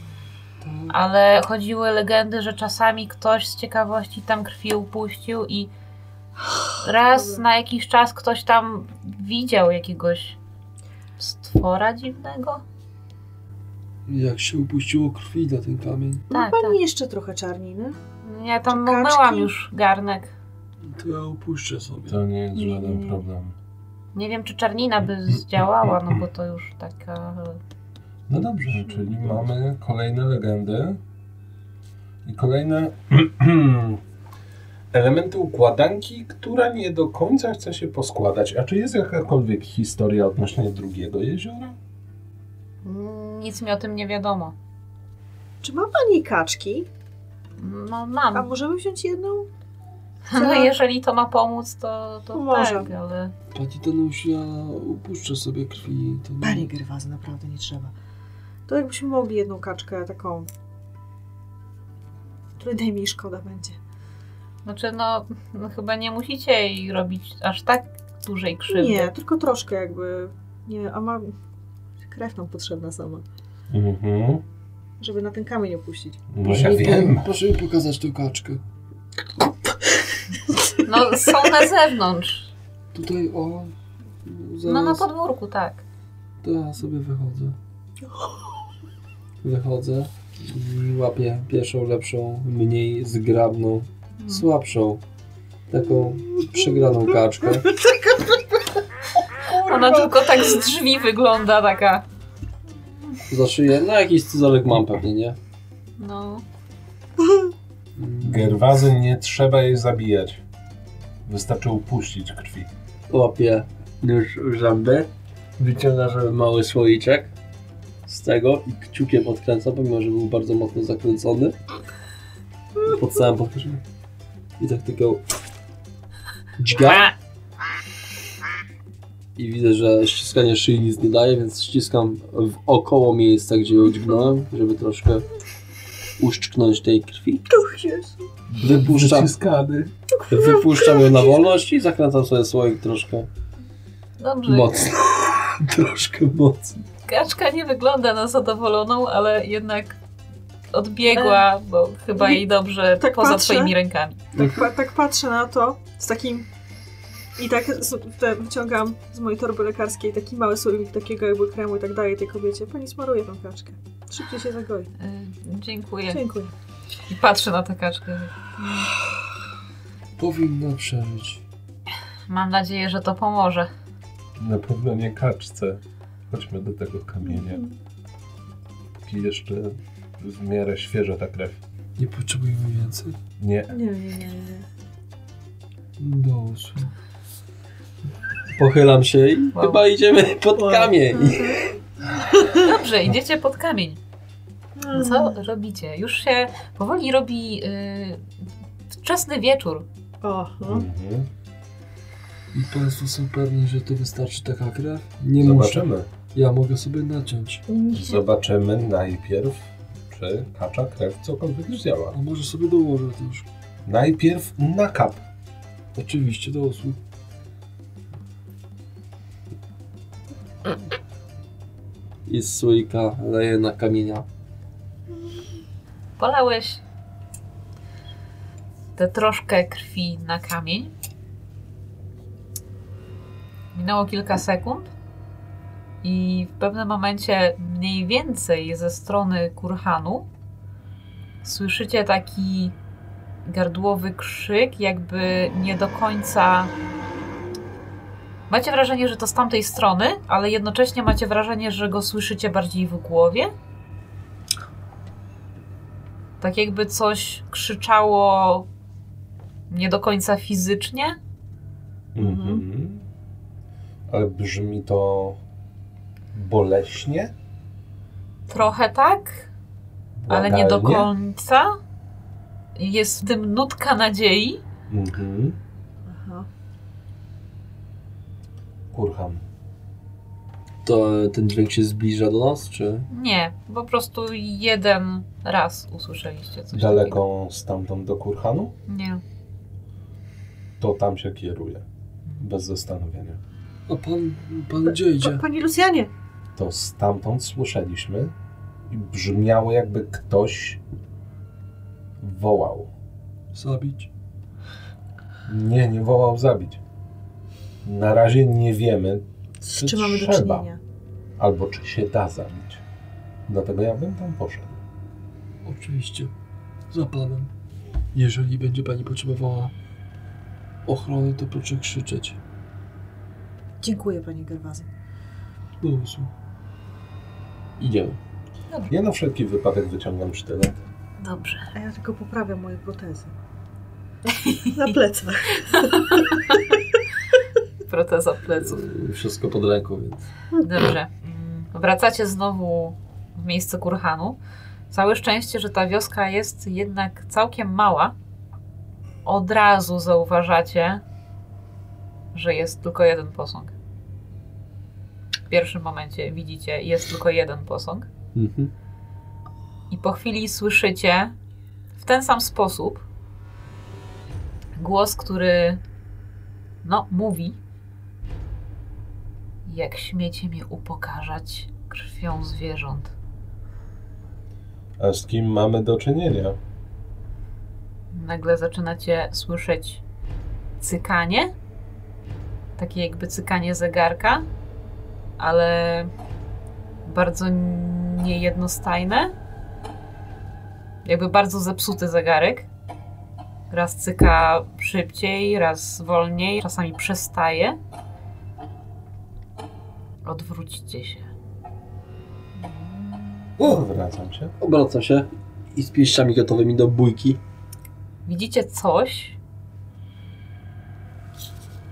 To, ale chodziły legendy, że czasami ktoś z ciekawości tam krwi upuścił i raz na jakiś czas ktoś tam widział jakiegoś stwora dziwnego. jak się upuściło krwi na ten kamień, Ma Tak, pani tak. jeszcze trochę czarniny? Ja tam Czy kaczki? umyłam już garnek. to ja upuszczę sobie. To nie jest żaden nie. problem. Nie wiem, czy czarnina by zdziałała, no bo to już taka... No dobrze, czyli mamy kolejne legendy i kolejne elementy układanki, która nie do końca chce się poskładać. A czy jest jakakolwiek historia odnośnie drugiego jeziora? Nic mi o tym nie wiadomo. Czy ma pani kaczki? No A mam. możemy wziąć jedną? No jeżeli to ma pomóc, to, to Może. tak, ale... Pani Danusia, ja upuszczę sobie krwi. To nie... Panie Gerwazy, naprawdę nie trzeba. To jakbyśmy mogli jedną kaczkę taką... Której najmniej szkoda będzie. Znaczy, no, no chyba nie musicie jej robić aż tak dużej krzywdy. Nie, tylko troszkę jakby... Nie, a ma... Krew nam potrzebna sama. Mhm. Żeby na ten kamień opuścić. No Proszę ja mi- wiem. Proszę mi pokazać tą kaczkę. No, są na zewnątrz. Tutaj, o... Zaraz, No na podwórku, tak. To ja sobie wychodzę. Wychodzę. i Łapię pierwszą, lepszą, mniej zgrabną, słabszą. Taką przegraną kaczkę. Ona tylko tak z drzwi wygląda taka. Za szyję, no jakiś scyzoryk mam pewnie, nie? No. Mm, Gerwazy nie trzeba jej zabijać. Wystarczy upuścić krwi. Łapię już zęby, wyciąga sobie mały słoiczek z tego i kciukiem odkręcam, pomimo że był bardzo mocno zakręcony. Pod całym podkręceniem. I tak tylko dźga i widzę, że ściskanie szyi nic nie daje, więc ściskam w około miejsca, gdzie ją dźgnąłem, żeby troszkę uszczknąć tej krwi. Uch, Jezu. Wypuszczam, wypuszczam ją na wolność i zakręcam sobie słoik troszkę Dobrze. mocno. troszkę mocno. Kaczka nie wygląda na zadowoloną, ale jednak odbiegła, bo chyba jej dobrze Tak poza patrzę. twoimi rękami. Tak, pa, tak patrzę na to z takim... I tak z, te, wyciągam z mojej torby lekarskiej taki mały słowik takiego jakby kremu i tak daję tej kobiecie. Pani smaruje tą kaczkę. Szybciej się zagoi. Y, dziękuję. Dziękuję. I patrzę na tę kaczkę. Powinna przeżyć. Mam nadzieję, że to pomoże. Na pewno nie kaczce. Chodźmy do tego kamienia. Póki jeszcze w miarę świeża ta krew. Nie potrzebujemy więcej. Nie. Nie, nie, nie. Do. Pochylam się i Wow. chyba idziemy pod Wow. kamień. Dobrze, idziecie pod kamień. Co robicie? Już się powoli robi y, wczesny wieczór. O, no. Mhm. I Państwo są pewni, że to wystarczy taka krew? Nie muszę. Zobaczymy. Ja mogę sobie naciąć. Zobaczymy najpierw, czy kacza krew cokolwiek zdziała. A może sobie dołożę też. Najpierw na kap. Oczywiście, do usług. I słoika leję na kamienia. Polałeś tę troszkę krwi na kamień. Minęło kilka sekund I w pewnym momencie, mniej więcej ze strony kurhanu, słyszycie taki gardłowy krzyk, jakby nie do końca. Macie wrażenie, że to z tamtej strony, ale jednocześnie macie wrażenie, że go słyszycie bardziej w głowie. Tak jakby coś krzyczało nie do końca fizycznie. Mhm. Ale brzmi to boleśnie? Trochę tak, ale nie do Błagalnie? końca. Jest w tym nutka nadziei. Mhm. Aha. Kurham. To ten dźwięk się zbliża do nas, czy? Nie, po prostu jeden raz usłyszeliście coś takiego. Daleko stamtąd do Kurhanu? Nie. To tam się kieruje. Bez zastanowienia. A pan, pan gdzie idzie? Pa, Panie Lucjanie! To stamtąd słyszeliśmy i brzmiało jakby ktoś wołał. Zabić? Nie, nie wołał zabić. Na razie nie wiemy, Z Czy czym mamy do trzeba? czynienia? albo czy się da zabić. Dlatego ja bym tam poszedł. Oczywiście. Za panem. Jeżeli będzie pani potrzebowała ochrony, to proszę krzyczeć. Dziękuję, panie Gerwazy. Do usług. Idziemy. Ja na wszelki wypadek wyciągam sztylet. Dobrze. A ja tylko poprawiam moje protezy. Na plecach. Proteza pleców. Yy, Wszystko pod ręką, więc. Dobrze. Mm, Wracacie znowu w miejsce kurhanu. Całe szczęście, że ta wioska jest jednak całkiem mała. Od razu zauważacie, że jest tylko jeden posąg. W pierwszym momencie widzicie, jest tylko jeden posąg. Mhm. I po chwili słyszycie w ten sam sposób głos, który no, mówi jak śmiecie mnie upokarzać krwią zwierząt. A z kim mamy do czynienia? Nagle zaczynacie słyszeć cykanie, takie jakby cykanie zegarka, ale bardzo niejednostajne. Jakby bardzo zepsuty zegarek. Raz cyka szybciej, raz wolniej, czasami przestaje. Odwróćcie się. Wracam się. Obracam się i z pięściami gotowymi do bójki. Widzicie coś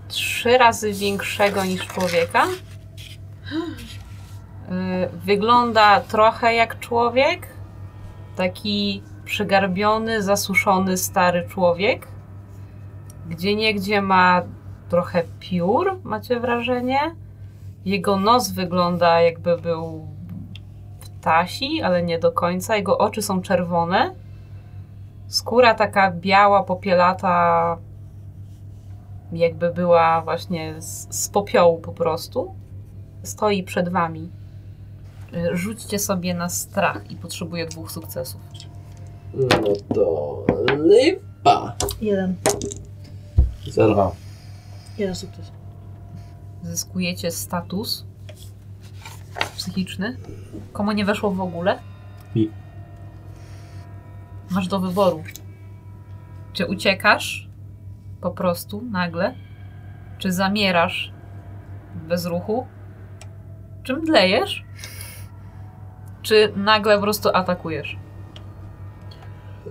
trzy razy większego niż człowieka. Yy, Wygląda trochę jak człowiek. Taki przygarbiony, zasuszony stary człowiek. Gdzie niegdzie ma trochę piór, macie wrażenie. Jego nos wygląda jakby był ptasi, ale nie do końca. Jego oczy są czerwone. Skóra taka biała, popielata, jakby była właśnie z, z popiołu po prostu. Stoi przed wami. Y, Rzućcie sobie na strach i potrzebuję dwóch sukcesów. No to lipa. Jeden. Zero. Jeden sukces. Zyskujecie status psychiczny. Komu nie weszło w ogóle? Mi. Masz do wyboru. Czy uciekasz po prostu nagle? Czy zamierasz bez ruchu? Czy mdlejesz? Czy nagle po prostu atakujesz?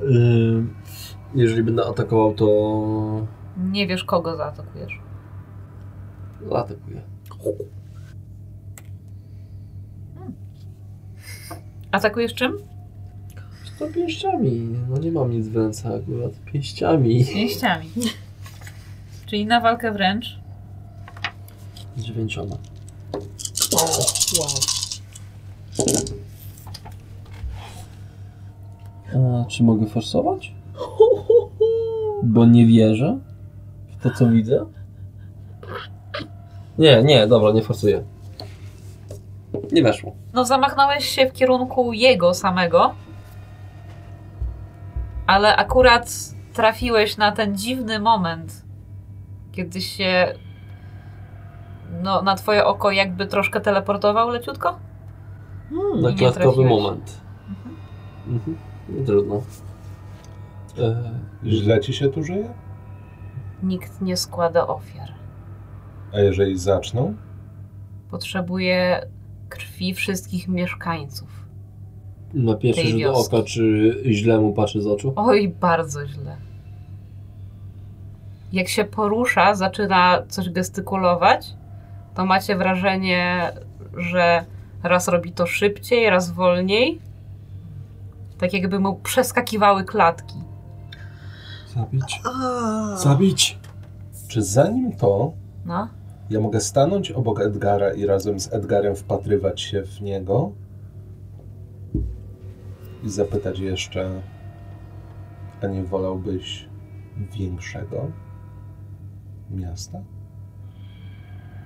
Yy, jeżeli będę atakował, to Nie wiesz, kogo zaatakujesz. zaatakuję. Atakujesz czym? To pięściami. No nie mam nic w ręce akurat. Pięściami. Pięściami. Czyli na walkę wręcz. Dziewięcioma. Wow. A, czy mogę forsować? Bo nie wierzę w to, co widzę. Nie, nie, dobra, nie forsuję. Nie weszło. No, zamachnąłeś się w kierunku jego samego, ale akurat trafiłeś na ten dziwny moment, kiedy się no, na twoje oko jakby troszkę teleportował leciutko? Hmm. Na klatkowy moment. Mhm. Nie trudno. E, Źle ci się tu żyje? Nikt nie składa ofiar. A jeżeli zaczną? Potrzebuje krwi wszystkich mieszkańców. na pierwszy rzut wioski. oka, czy źle mu patrzy z oczu? Oj, bardzo źle. Jak się porusza, zaczyna coś gestykulować, to macie wrażenie, że raz robi to szybciej, raz wolniej. Tak jakby mu przeskakiwały klatki. Zabić. Zabić. Czy zanim to No. ja mogę stanąć obok Edgara i razem z Edgarem wpatrywać się w niego i zapytać jeszcze, a nie wolałbyś większego miasta?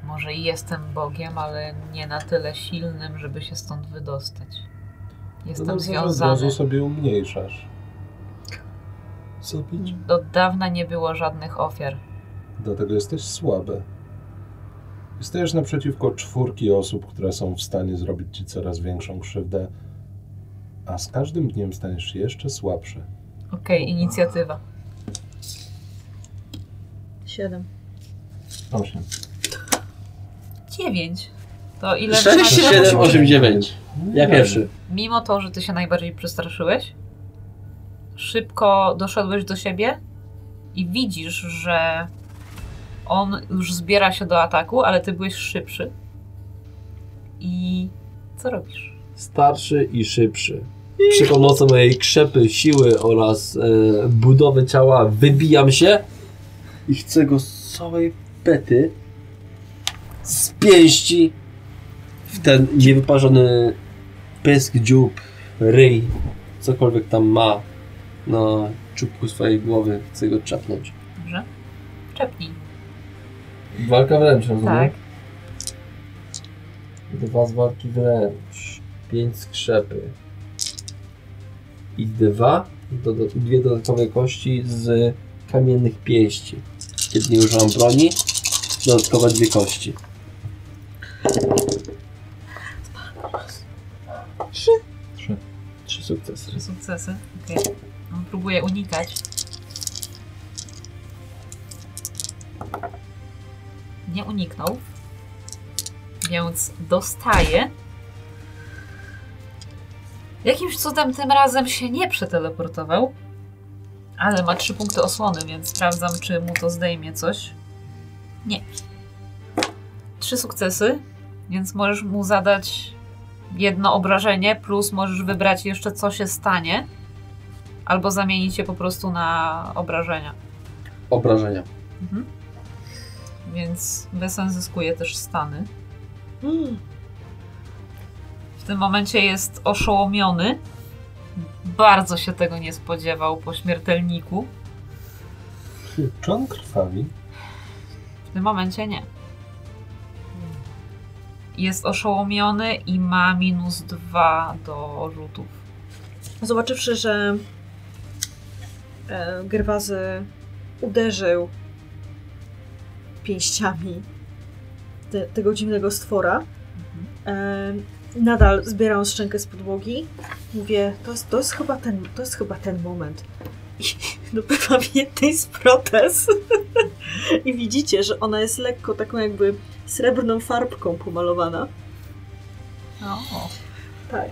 Może i jestem Bogiem, ale nie na tyle silnym, żeby się stąd wydostać. Jestem No że od związany. razu sobie umniejszasz. Zabić. Od dawna nie było żadnych ofiar. Dlatego jesteś słaby. Stajesz naprzeciwko czwórki osób, które są w stanie zrobić ci coraz większą krzywdę, a z każdym dniem staniesz się jeszcze słabszy. Okej, inicjatywa. Siedem. Osiem. Dziewięć. To ile 6, masz- 7, 8, 9. Ja pierwszy. Mimo to, że ty się najbardziej przestraszyłeś, szybko doszedłeś do siebie i widzisz, że on już zbiera się do ataku, ale ty byłeś szybszy. I co robisz? Starszy i szybszy. Przy pomocy mojej krzepy, siły oraz e, budowy ciała wybijam się i chcę go z całej pety z pięści w ten niewyparzony pysk, dziób, ryj, cokolwiek tam ma na czubku swojej głowy. Chcę go czapnąć. Dobrze? Czepnij. Walka wręcz, rozumiem? Tak. Dwa z walki wręcz. Pięć skrzepy. I dwa, do, do, dwie dodatkowe kości z kamiennych pięści. Kiedy nie używam broni, dodatkowe dwie kości. Sukcesy. Okej. On próbuje unikać. Nie uniknął. Więc dostaje. Jakimś cudem tym razem się nie przeteleportował. Ale ma trzy punkty osłony, więc sprawdzam, czy mu to zdejmie coś. Nie. Trzy sukcesy, więc możesz mu zadać jedno obrażenie, plus możesz wybrać jeszcze co się stanie, albo zamienić je po prostu na obrażenia. Obrażenia. Mhm. Więc Wesen zyskuje też stany. Mm. W tym momencie jest oszołomiony. Bardzo się tego nie spodziewał po śmiertelniku. Czy on krwawi? W tym momencie nie. Jest oszołomiony i ma minus dwa do rzutów. Zobaczywszy, że e, Gerwazy uderzył pięściami te, tego dziwnego stwora, e, nadal zbieram szczękę z podłogi, mówię, to jest, to jest, chyba, ten, to jest chyba ten moment. I dopycham jednej z protez i widzicie, że ona jest lekko taką jakby srebrną farbką pomalowana. No, Tak.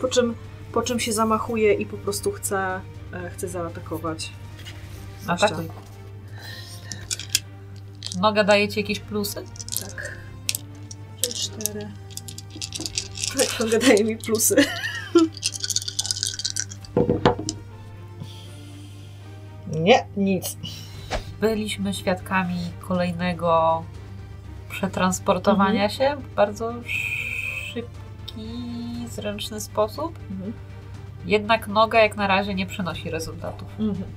Po czym, po czym się zamachuje i po prostu chce, e, chce zaatakować. atakuj. Noga daje ci jakieś plusy? Tak. Trzy, cztery. Tak, noga daje mi plusy. Nie, nic. Byliśmy świadkami kolejnego przetransportowania się w bardzo szybki, zręczny sposób. Mhm. Jednak noga jak na razie nie przynosi rezultatów. Mhm.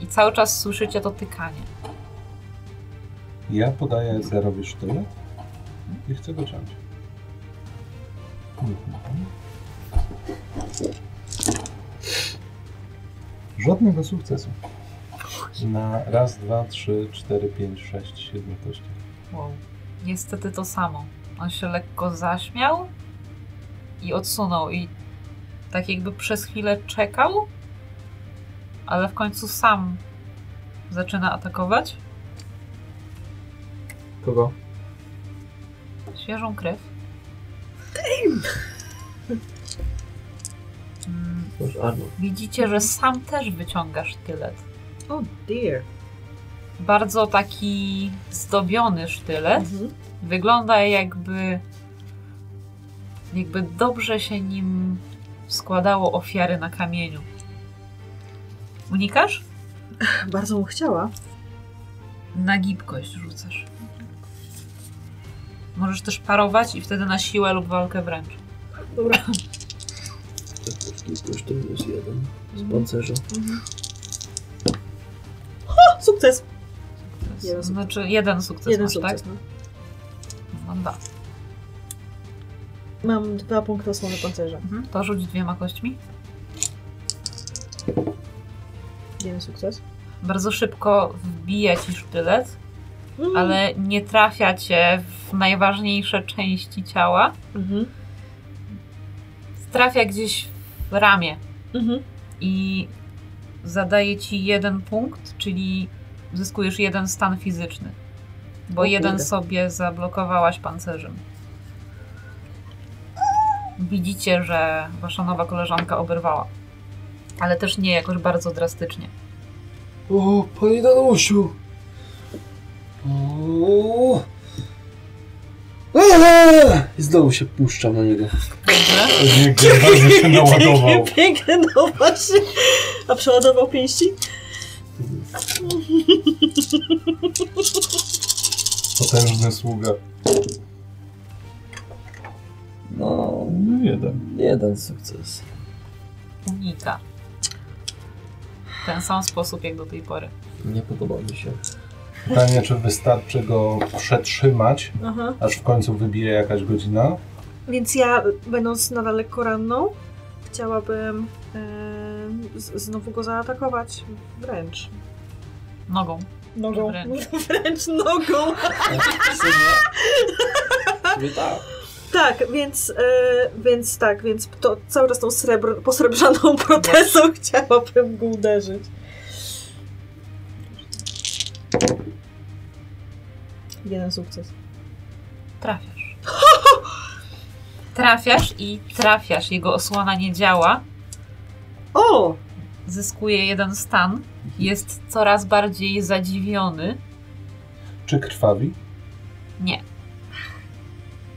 I cały czas słyszycie to tykanie. Ja podaję Edgarowi sztylet i chcę go ciąć. Mhm. Żadnego sukcesu. Na raz, dwa, trzy, cztery, pięć, sześć, siedmiu kościach. Wow. niestety to samo. On się lekko zaśmiał i odsunął i tak jakby przez chwilę czekał, ale w końcu sam zaczyna atakować. Kogo? Świeżą krew. Mm, Masz armor. Widzicie, że sam też wyciąga sztylet. Oh dear. Bardzo taki zdobiony sztylet. Mhm. Wygląda jakby jakby dobrze się nim składało ofiary na kamieniu. Unikasz? Bardzo mu chciała. Na gibkość rzucasz. Możesz też parować i wtedy na siłę lub walkę wręcz. Dobra. Gibkość to minus jeden z pancerza. O, sukces! To Jeden sukces. znaczy jeden sukces Jeden masz, sukces. tak? No. No dwa. Mam dwa punkty osłony pancerza. Mhm. To rzuć dwiema kośćmi. Jeden sukces. Bardzo szybko wbija ci sztylet, Mm. ale nie trafia cię w najważniejsze części ciała. Mhm. Trafia gdzieś w ramię Mhm. i zadaje ci jeden punkt, czyli zyskujesz jeden stan fizyczny. Bo O jeden kurde. sobie zablokowałaś pancerzem. Widzicie, że wasza nowa koleżanka oberwała. Ale też nie jakoś bardzo drastycznie. O, panie Danusiu! O! Eee! I znowu się puszczam na niego. Dobrze? Bardzo się naładował. Piękne, no właśnie. A przeładował pięści? Potężny sługa. No, No jeden. jeden sukces. Unika. W ten sam sposób jak do tej pory. Nie podoba mi się. Pytanie, czy wystarczy go przetrzymać, Aha. aż w końcu wybije jakaś godzina? Więc ja, będąc nadal lekko ranną, chciałabym e, z, znowu go zaatakować wręcz. Nogą. Nogą. Wręcz. Wręcz nogą. Tak. Tak, więc, e, więc tak, więc to cały czas tą srebr, posrebrzaną protezą chciałabym go uderzyć. Jeden sukces. Trafiasz. Trafiasz i trafiasz. Jego osłona nie działa. O! Zyskuje jeden stan. Jest coraz bardziej zadziwiony. Czy krwawi? Nie.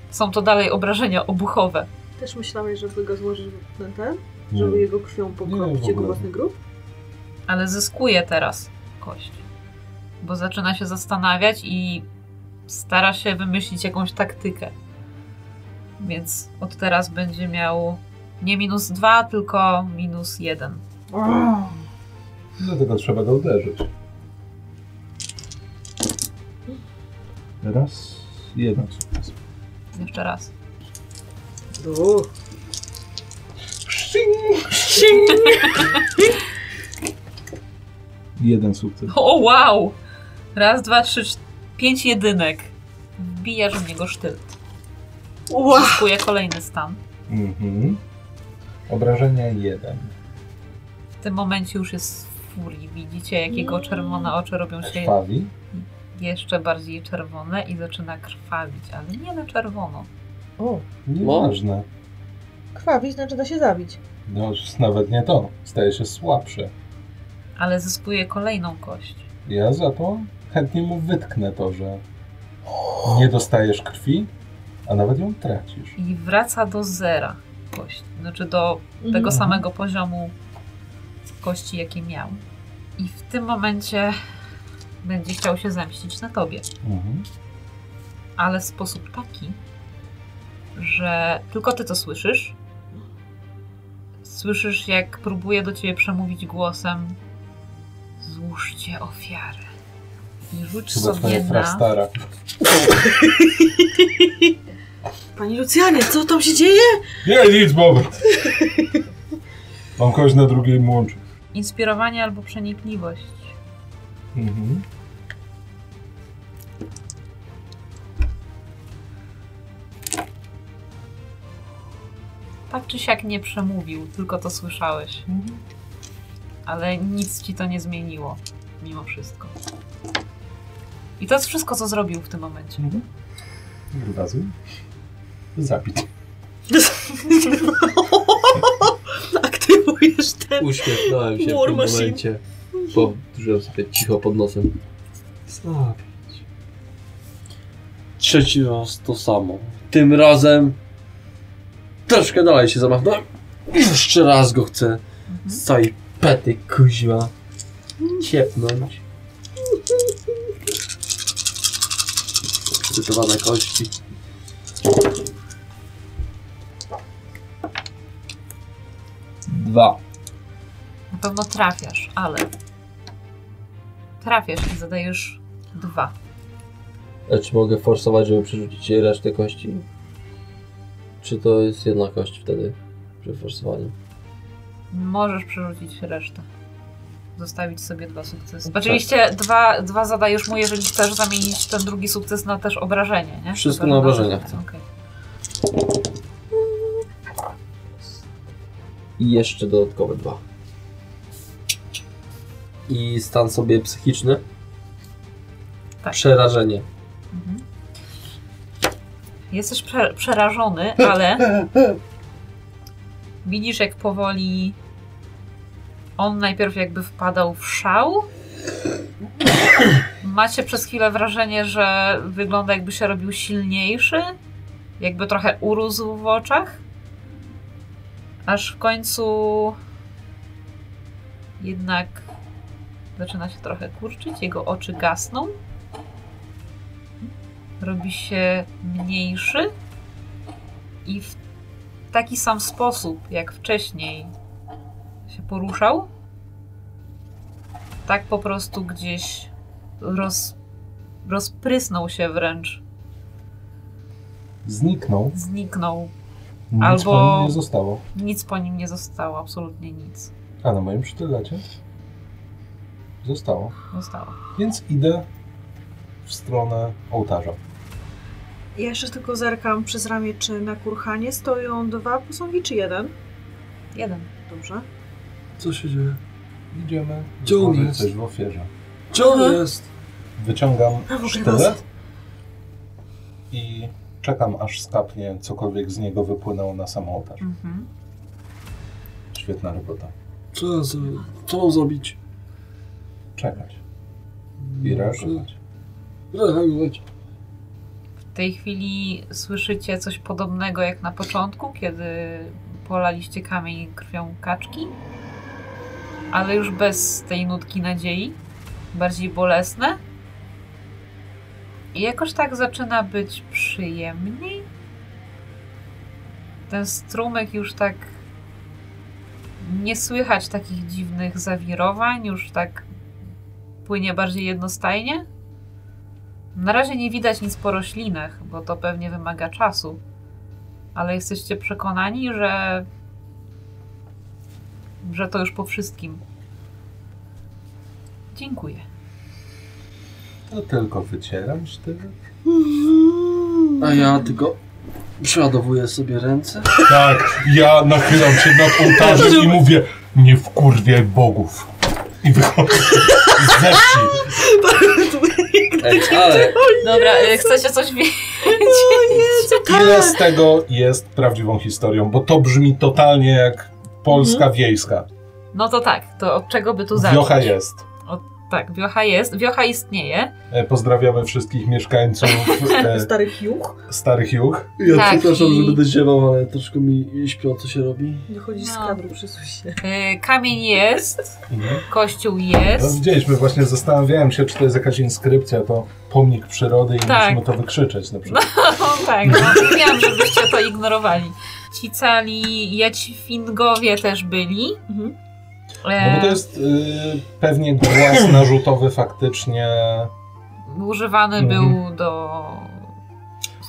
Są to dalej obrażenia obuchowe. Też myślałeś, żeby go złożyć na ten? Nie. Żeby jego krwią pokropić jego własny grób? ale zyskuje teraz kość. Bo zaczyna się zastanawiać i stara się wymyślić jakąś taktykę. Więc od teraz będzie miał nie minus dwa, tylko minus jeden. Dlatego trzeba go uderzyć. Raz, jeden sukces. Jeszcze raz. O, Jeden sukces. O wow! Raz, dwa, trzy, cz- pięć jedynek. Wbijasz w niego sztylet. Zyskuje kolejny stan. Mhm. Obrażenia jeden. W tym momencie już jest w furii. Widzicie, jak jego czerwone oczy robią się Krwawi. jeszcze bardziej czerwone i zaczyna krwawić, ale nie na czerwono. O, Nieważne. krwawi znaczy da się zabić. No, nawet nie to. Staje się słabszy. Ale zyskuje kolejną kość. Ja za to chętnie mu wytknę to, że nie dostajesz krwi, a nawet ją tracisz. I wraca do zera kość. Znaczy do tego Mhm. samego poziomu kości, jaki miał. I w tym momencie będzie chciał się zemścić na tobie. Mhm. Ale w sposób taki, że tylko ty to słyszysz. Słyszysz, jak próbuje do ciebie przemówić głosem złóżcie ofiarę. I rzuć Chyba sobie na... frastara. Pani Lucjanie, co tam się dzieje? Nie, nic, Bobert. Mam kogoś na drugim łączu. Inspirowanie albo przenikliwość. Mhm. Tak czy siak nie przemówił, tylko to słyszałeś. Mhm. Ale nic ci to nie zmieniło, mimo wszystko. I to jest wszystko, co zrobił w tym momencie. Mhm. Grubazy. Aktywujesz ten. Uśmiechnąłem się War w tym machine. momencie. Powtórzyłem sobie cicho pod nosem. Zabić. Trzeci raz to samo. Tym razem troszkę dalej się zamachnąłem. Jeszcze raz go chcę z całej pety kuźwa ciepnąć. Cytowane kości. Dwa. Na pewno trafiasz, ale trafiasz i zadajesz dwa. A czy mogę forsować, żeby przerzucić resztę kości? Czy to jest jedna kość wtedy przy forsowaniu? Możesz przerzucić resztę. Zostawić sobie dwa sukcesy. Oczywiście dwa, dwa zadajesz mu, jeżeli chcesz zamienić ten drugi sukces na też obrażenie, nie? Wszystko na obrażenia chcę. Okej. I jeszcze dodatkowe dwa. I stan sobie psychiczny? Tak. Przerażenie. Mhm. Jesteś prze przerażony, ale widzisz jak powoli on najpierw jakby wpadał w szał. Macie przez chwilę wrażenie, że wygląda jakby się robił silniejszy, jakby trochę urósł w oczach. Aż w końcu jednak zaczyna się trochę kurczyć, jego oczy gasną robi się mniejszy i w taki sam sposób, jak wcześniej się poruszał, tak po prostu gdzieś roz, rozprysnął się wręcz, Zniknął. zniknął. Nic Albo- po nim nie zostało. Nic po nim nie zostało, absolutnie nic. A na moim sztylecie zostało. Zostało. Więc idę w stronę ołtarza. Ja jeszcze tylko zerkam przez ramię, czy na kurhanie stoją dwa posągi, czy jeden? Jeden. Dobrze. Co się dzieje? Idziemy Gdzie on jest? coś w ofierze. Gdzie on jest? Wyciągam sztylet i czekam aż skapnie cokolwiek z niego wypłynęło na sam ołtarz. Mhm. Świetna robota. Co, zrobię? Co zrobić? Czekać i reagować. Reagować. W tej chwili słyszycie coś podobnego jak na początku, kiedy polaliście kamień krwią kaczki, ale już bez tej nutki nadziei, bardziej bolesne. Jakoś tak zaczyna być przyjemniej. Ten strumyk już tak nie słychać takich dziwnych zawirowań, już tak płynie bardziej jednostajnie. Na razie nie widać nic po roślinach, bo to pewnie wymaga czasu. Ale jesteście przekonani, że. że to już po wszystkim. Dziękuję. To tylko wycieram sztylet. A ja tylko przeładowuję sobie ręce. Tak, ja nachylam się nad ołtarzem i mówię nie wkurwiaj bogów. I wychodzę ze wsi. Ej, ale Dobra, y, chcecie coś wiedzieć? Ile z tego jest prawdziwą historią? Bo to brzmi totalnie jak polska wiejska. No to tak, to od czego by tu zacząć? Wiocha jest. Tak, wiocha jest. Wiocha istnieje. E, Pozdrawiamy wszystkich mieszkańców e, Stary hiuch. Starych Juch. ja Tak, przepraszam, i- że będę ziewał, ale troszkę mi śpią, co się robi. Wychodzi z No. kadru, przesuń się. Y, Kamień jest, Mhm. kościół No, jest. widzieliśmy, właśnie zastanawiałem się, czy to jest jakaś inskrypcja, to pomnik przyrody i Tak. musimy to wykrzyczeć na przykład. No tak, no, wiem, żebyście to ignorowali. Ci cali Jaćwingowie też byli. Mhm. E, No bo to jest y, pewnie głaz narzutowy faktycznie, Używany Mhm. był do.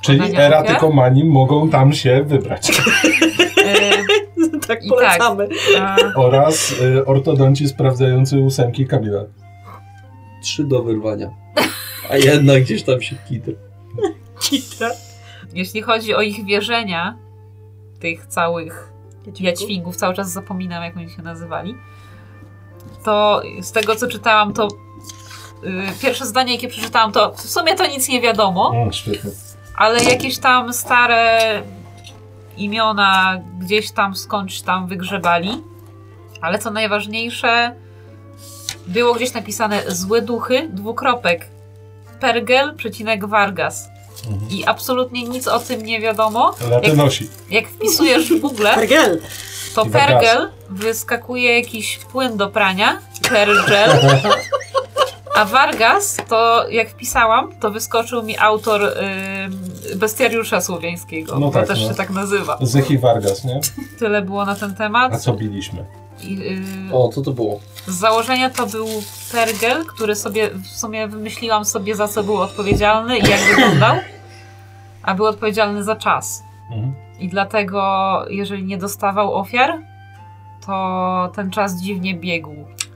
czyli eratykomani mogą tam się wybrać. E, tak polecamy. a, Oraz y, ortodonci sprawdzający ósemki Kamila. Trzy do wyrwania. A jednak gdzieś tam się kitr. Kita. jeśli chodzi o ich wierzenia, tych całych Jaćwingów, cały czas zapominam, jak oni się nazywali. To z tego, co czytałam, to yy, pierwsze zdanie, jakie przeczytałam, to w sumie to nic nie wiadomo, O, świetnie. ale jakieś tam stare imiona gdzieś tam skądś tam wygrzebali. Ale co najważniejsze, było gdzieś napisane złe duchy, dwukropek, Pergel, przecinek Vargas. Mhm. I absolutnie nic o tym nie wiadomo. Latynosi. Jak wpisujesz w Google, Pergel! To. Pergel wyskakuje jakiś płyn do prania, Pergel, a Vargas to jak wpisałam, to wyskoczył mi autor y, Bestiariusza Słowiańskiego. No to tak, też no. się tak nazywa. Zechi Vargas, nie? Tyle było na ten temat. A co biliśmy? I, y, O, co to było? z założenia to był Pergel, który sobie w sumie wymyśliłam sobie za co był odpowiedzialny i jak wyglądał, a był odpowiedzialny za czas. Mhm. I dlatego, jeżeli nie dostawał ofiar, to ten czas dziwnie biegł.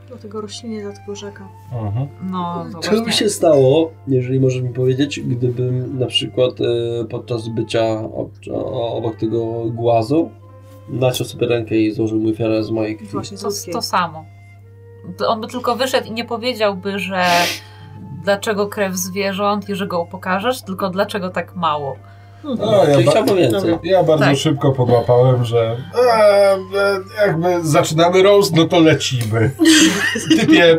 Dlatego rośliny, dlatego rzeka. Mhm. No, to Co by się stało, jeżeli możesz mi powiedzieć, gdybym na przykład e, podczas bycia ob, o- obok tego głazu naciął sobie rękę i złożył mu ofiarę z mojej krwi? Właśnie To, to samo. On by tylko wyszedł i nie powiedziałby, że dlaczego krew zwierząt i że go upokarzasz, tylko dlaczego tak mało. No, ja, Czyli ba- ja bardzo Tak. szybko podłapałem, że e, e, jakby zaczynamy roast, no to lecimy. Typie,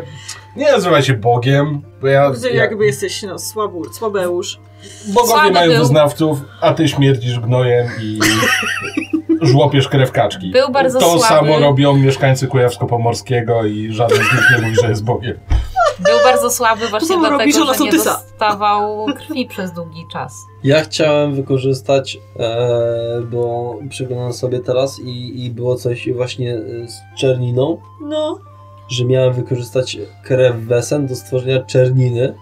nie nazywaj się Bogiem, bo ja... Ja jakby jesteś no, słabu, słabeusz. bogowie Słaby mają był. wyznawców, a ty śmierdzisz gnojem i żłopiesz krew kaczki. Był bardzo to słaby. samo robią mieszkańcy Kujawsko-Pomorskiego i żaden z nich nie mówi, że jest Bogiem. Był bardzo słaby właśnie robi dlatego, że nie sołtysa. dostawał krwi przez długi czas. Ja chciałem wykorzystać, e, bo przeglądam sobie teraz i, i było coś właśnie e, z czerniną, No. że miałem wykorzystać krew wesen do stworzenia czerniny,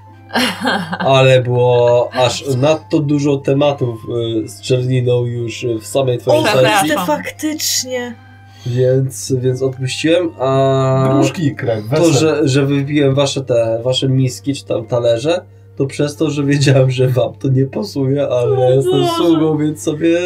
ale było aż nadto dużo tematów e, z czerniną już w samej twojej sesji, te faktycznie. Więc, więc odpuściłem, a Gruszki i krew, to, wesel. że, że wypiłem wasze te, wasze miski czy tam talerze, to przez to, że wiedziałem, że wam to nie pasuje, ale ja jestem Boże. sługą, więc sobie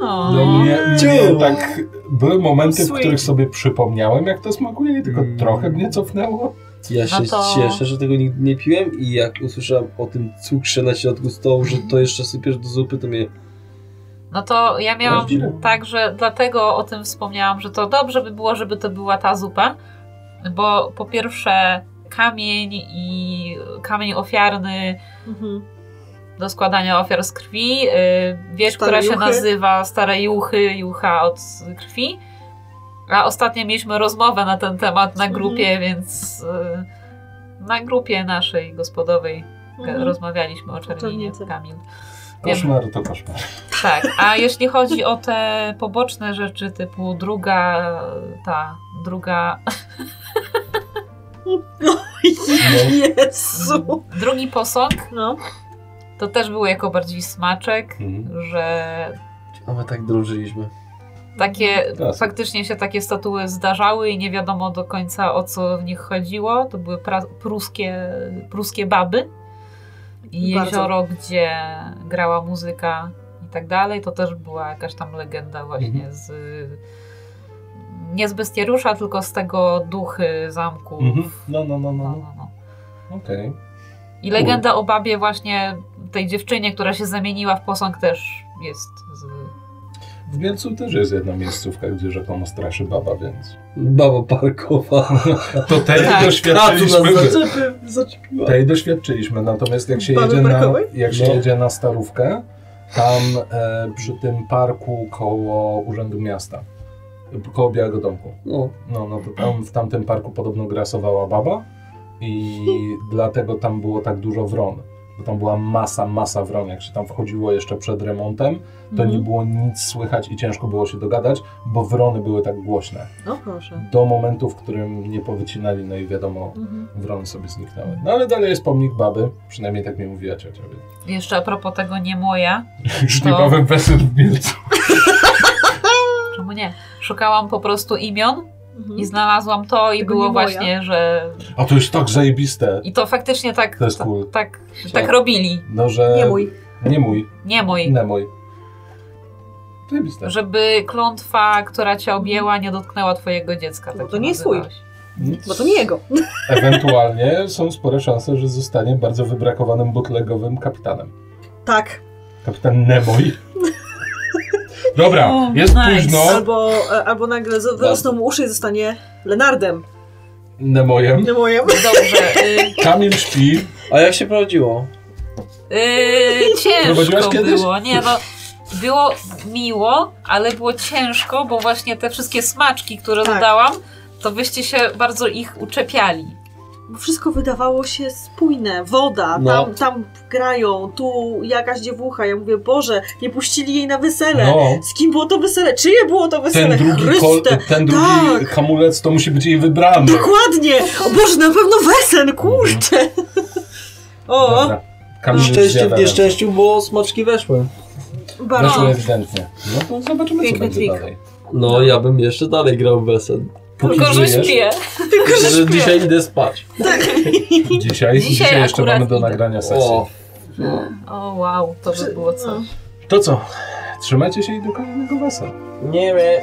No. No mnie, mnie Ciu. tak były momenty, w Sweet. których sobie przypomniałem, jak to smakuje i tylko Mm. trochę mnie cofnęło. Ja się No to- cieszę, że tego nigdy nie piłem i jak usłyszałem o tym cukrze na środku stołu, że to jeszcze sypiesz do zupy, to mnie... No to ja miałam tak, że dlatego o tym wspomniałam, że to dobrze by było, żeby to była ta zupa, bo po pierwsze kamień i kamień ofiarny Mhm. do składania ofiar z krwi, yy, wieś, Stare która się juchy. nazywa Stare Juchy, Jucha od krwi. A ostatnio mieliśmy rozmowę na ten temat na grupie, więc yy, na grupie naszej gospodowej Mhm. rozmawialiśmy o czernicy. Kamil. Koszmar to koszmar. tak, a jeśli chodzi o te poboczne rzeczy typu druga, ta druga, Jezu. drugi posąg, No. to też był jako bardziej smaczek, Mhm. że A my tak drążyliśmy. takie, faktycznie się takie statuły zdarzały i nie wiadomo do końca o co w nich chodziło. To były pra- pruskie, pruskie baby i Bardzo. jezioro, gdzie grała muzyka i tak dalej. To też była jakaś tam legenda właśnie Mhm. z nie z Bestiariusza, tylko z tego duchy zamku. Mhm. No, no, no, No, no. no, no. Okej. I legenda o babie właśnie tej dziewczynie, która się zamieniła w posąg też jest z... W Mielcu też jest jedna miejscówka, gdzie rzekomo straszy baba, więc... Baba parkowa. To tej Tak. doświadczyliśmy. zaczepy. Tej doświadczyliśmy, natomiast jak się, Baby jedzie na, jak się No. jedzie na Starówkę, tam e, przy tym parku koło Urzędu Miasta, koło Białego Domku, No, no, no to tam w tamtym parku podobno grasowała baba i dlatego tam było tak dużo wron. Bo tam była masa, masa wron. Jak się tam wchodziło jeszcze przed remontem, to Mhm. nie było nic słychać i ciężko było się dogadać, bo wrony były tak głośne. No proszę. Do momentu, w którym nie powycinali, no i wiadomo, Mhm. wrony sobie zniknęły. No ale dalej jest pomnik baby, przynajmniej tak mi mówiła ciocia. Więc. Jeszcze a propos tego nie moja, Już niebawem wesel w Mielcu. czemu nie? Szukałam po prostu imion Mhm. i znalazłam to i Tego było moja. właśnie, że... A to jest tak zajebiste. I to faktycznie tak, To jest ta- cool. tak, tak robili. No, że... Nie mój. Nie mój. Nie mój. Nie mój. Zajebiste. Żeby klątwa, która cię objęła, nie dotknęła twojego dziecka. Bo tak to nie jest twój. nazywałeś. Bo to nie jego. Ewentualnie są spore szanse, że zostanie bardzo wybrakowanym bootlegowym kapitanem. Tak. Kapitan Nemo i... Dobra, O, jest nice. późno. Albo, e, albo nagle wyrosną mu uszy i zostanie Lenardem. Nemojem. Nie moje. Dobrze. Y, Kamil śpi. A jak się prowadziło? Yy, Prowadziłaś ciężko kiedyś? było, nie no. Było miło, ale było ciężko, bo właśnie te wszystkie smaczki, które Tak. dodałam, to byście się bardzo ich uczepiali. Bo wszystko wydawało się spójne. Woda, No. tam, tam grają, tu jakaś dziewucha. Ja mówię, Boże, nie puścili jej na wesele. No. Z kim było to wesele? Czyje było to wesele? Ten drugi, kol, ten drugi Tak. hamulec to musi być jej wybrany. Dokładnie! O Boże, na pewno wesen, kurczę! O, Dobra. Kamil Szczęście w nieszczęściu, bo smaczki weszły. bardzo. Weszło ewidentnie. No to zobaczymy, co Piękny będzie trik. dalej. No, ja bym jeszcze dalej grał w Wesen. Póki Tylko, że żyjesz, śpię. Tylko, że Że śpię. dzisiaj idę spać. Dzisiaj, dzisiaj, Dzisiaj jeszcze mamy do idę. nagrania sesji. O, O wow, to by było coś. To co? Trzymajcie się i do kolejnego wesela. nie wiem.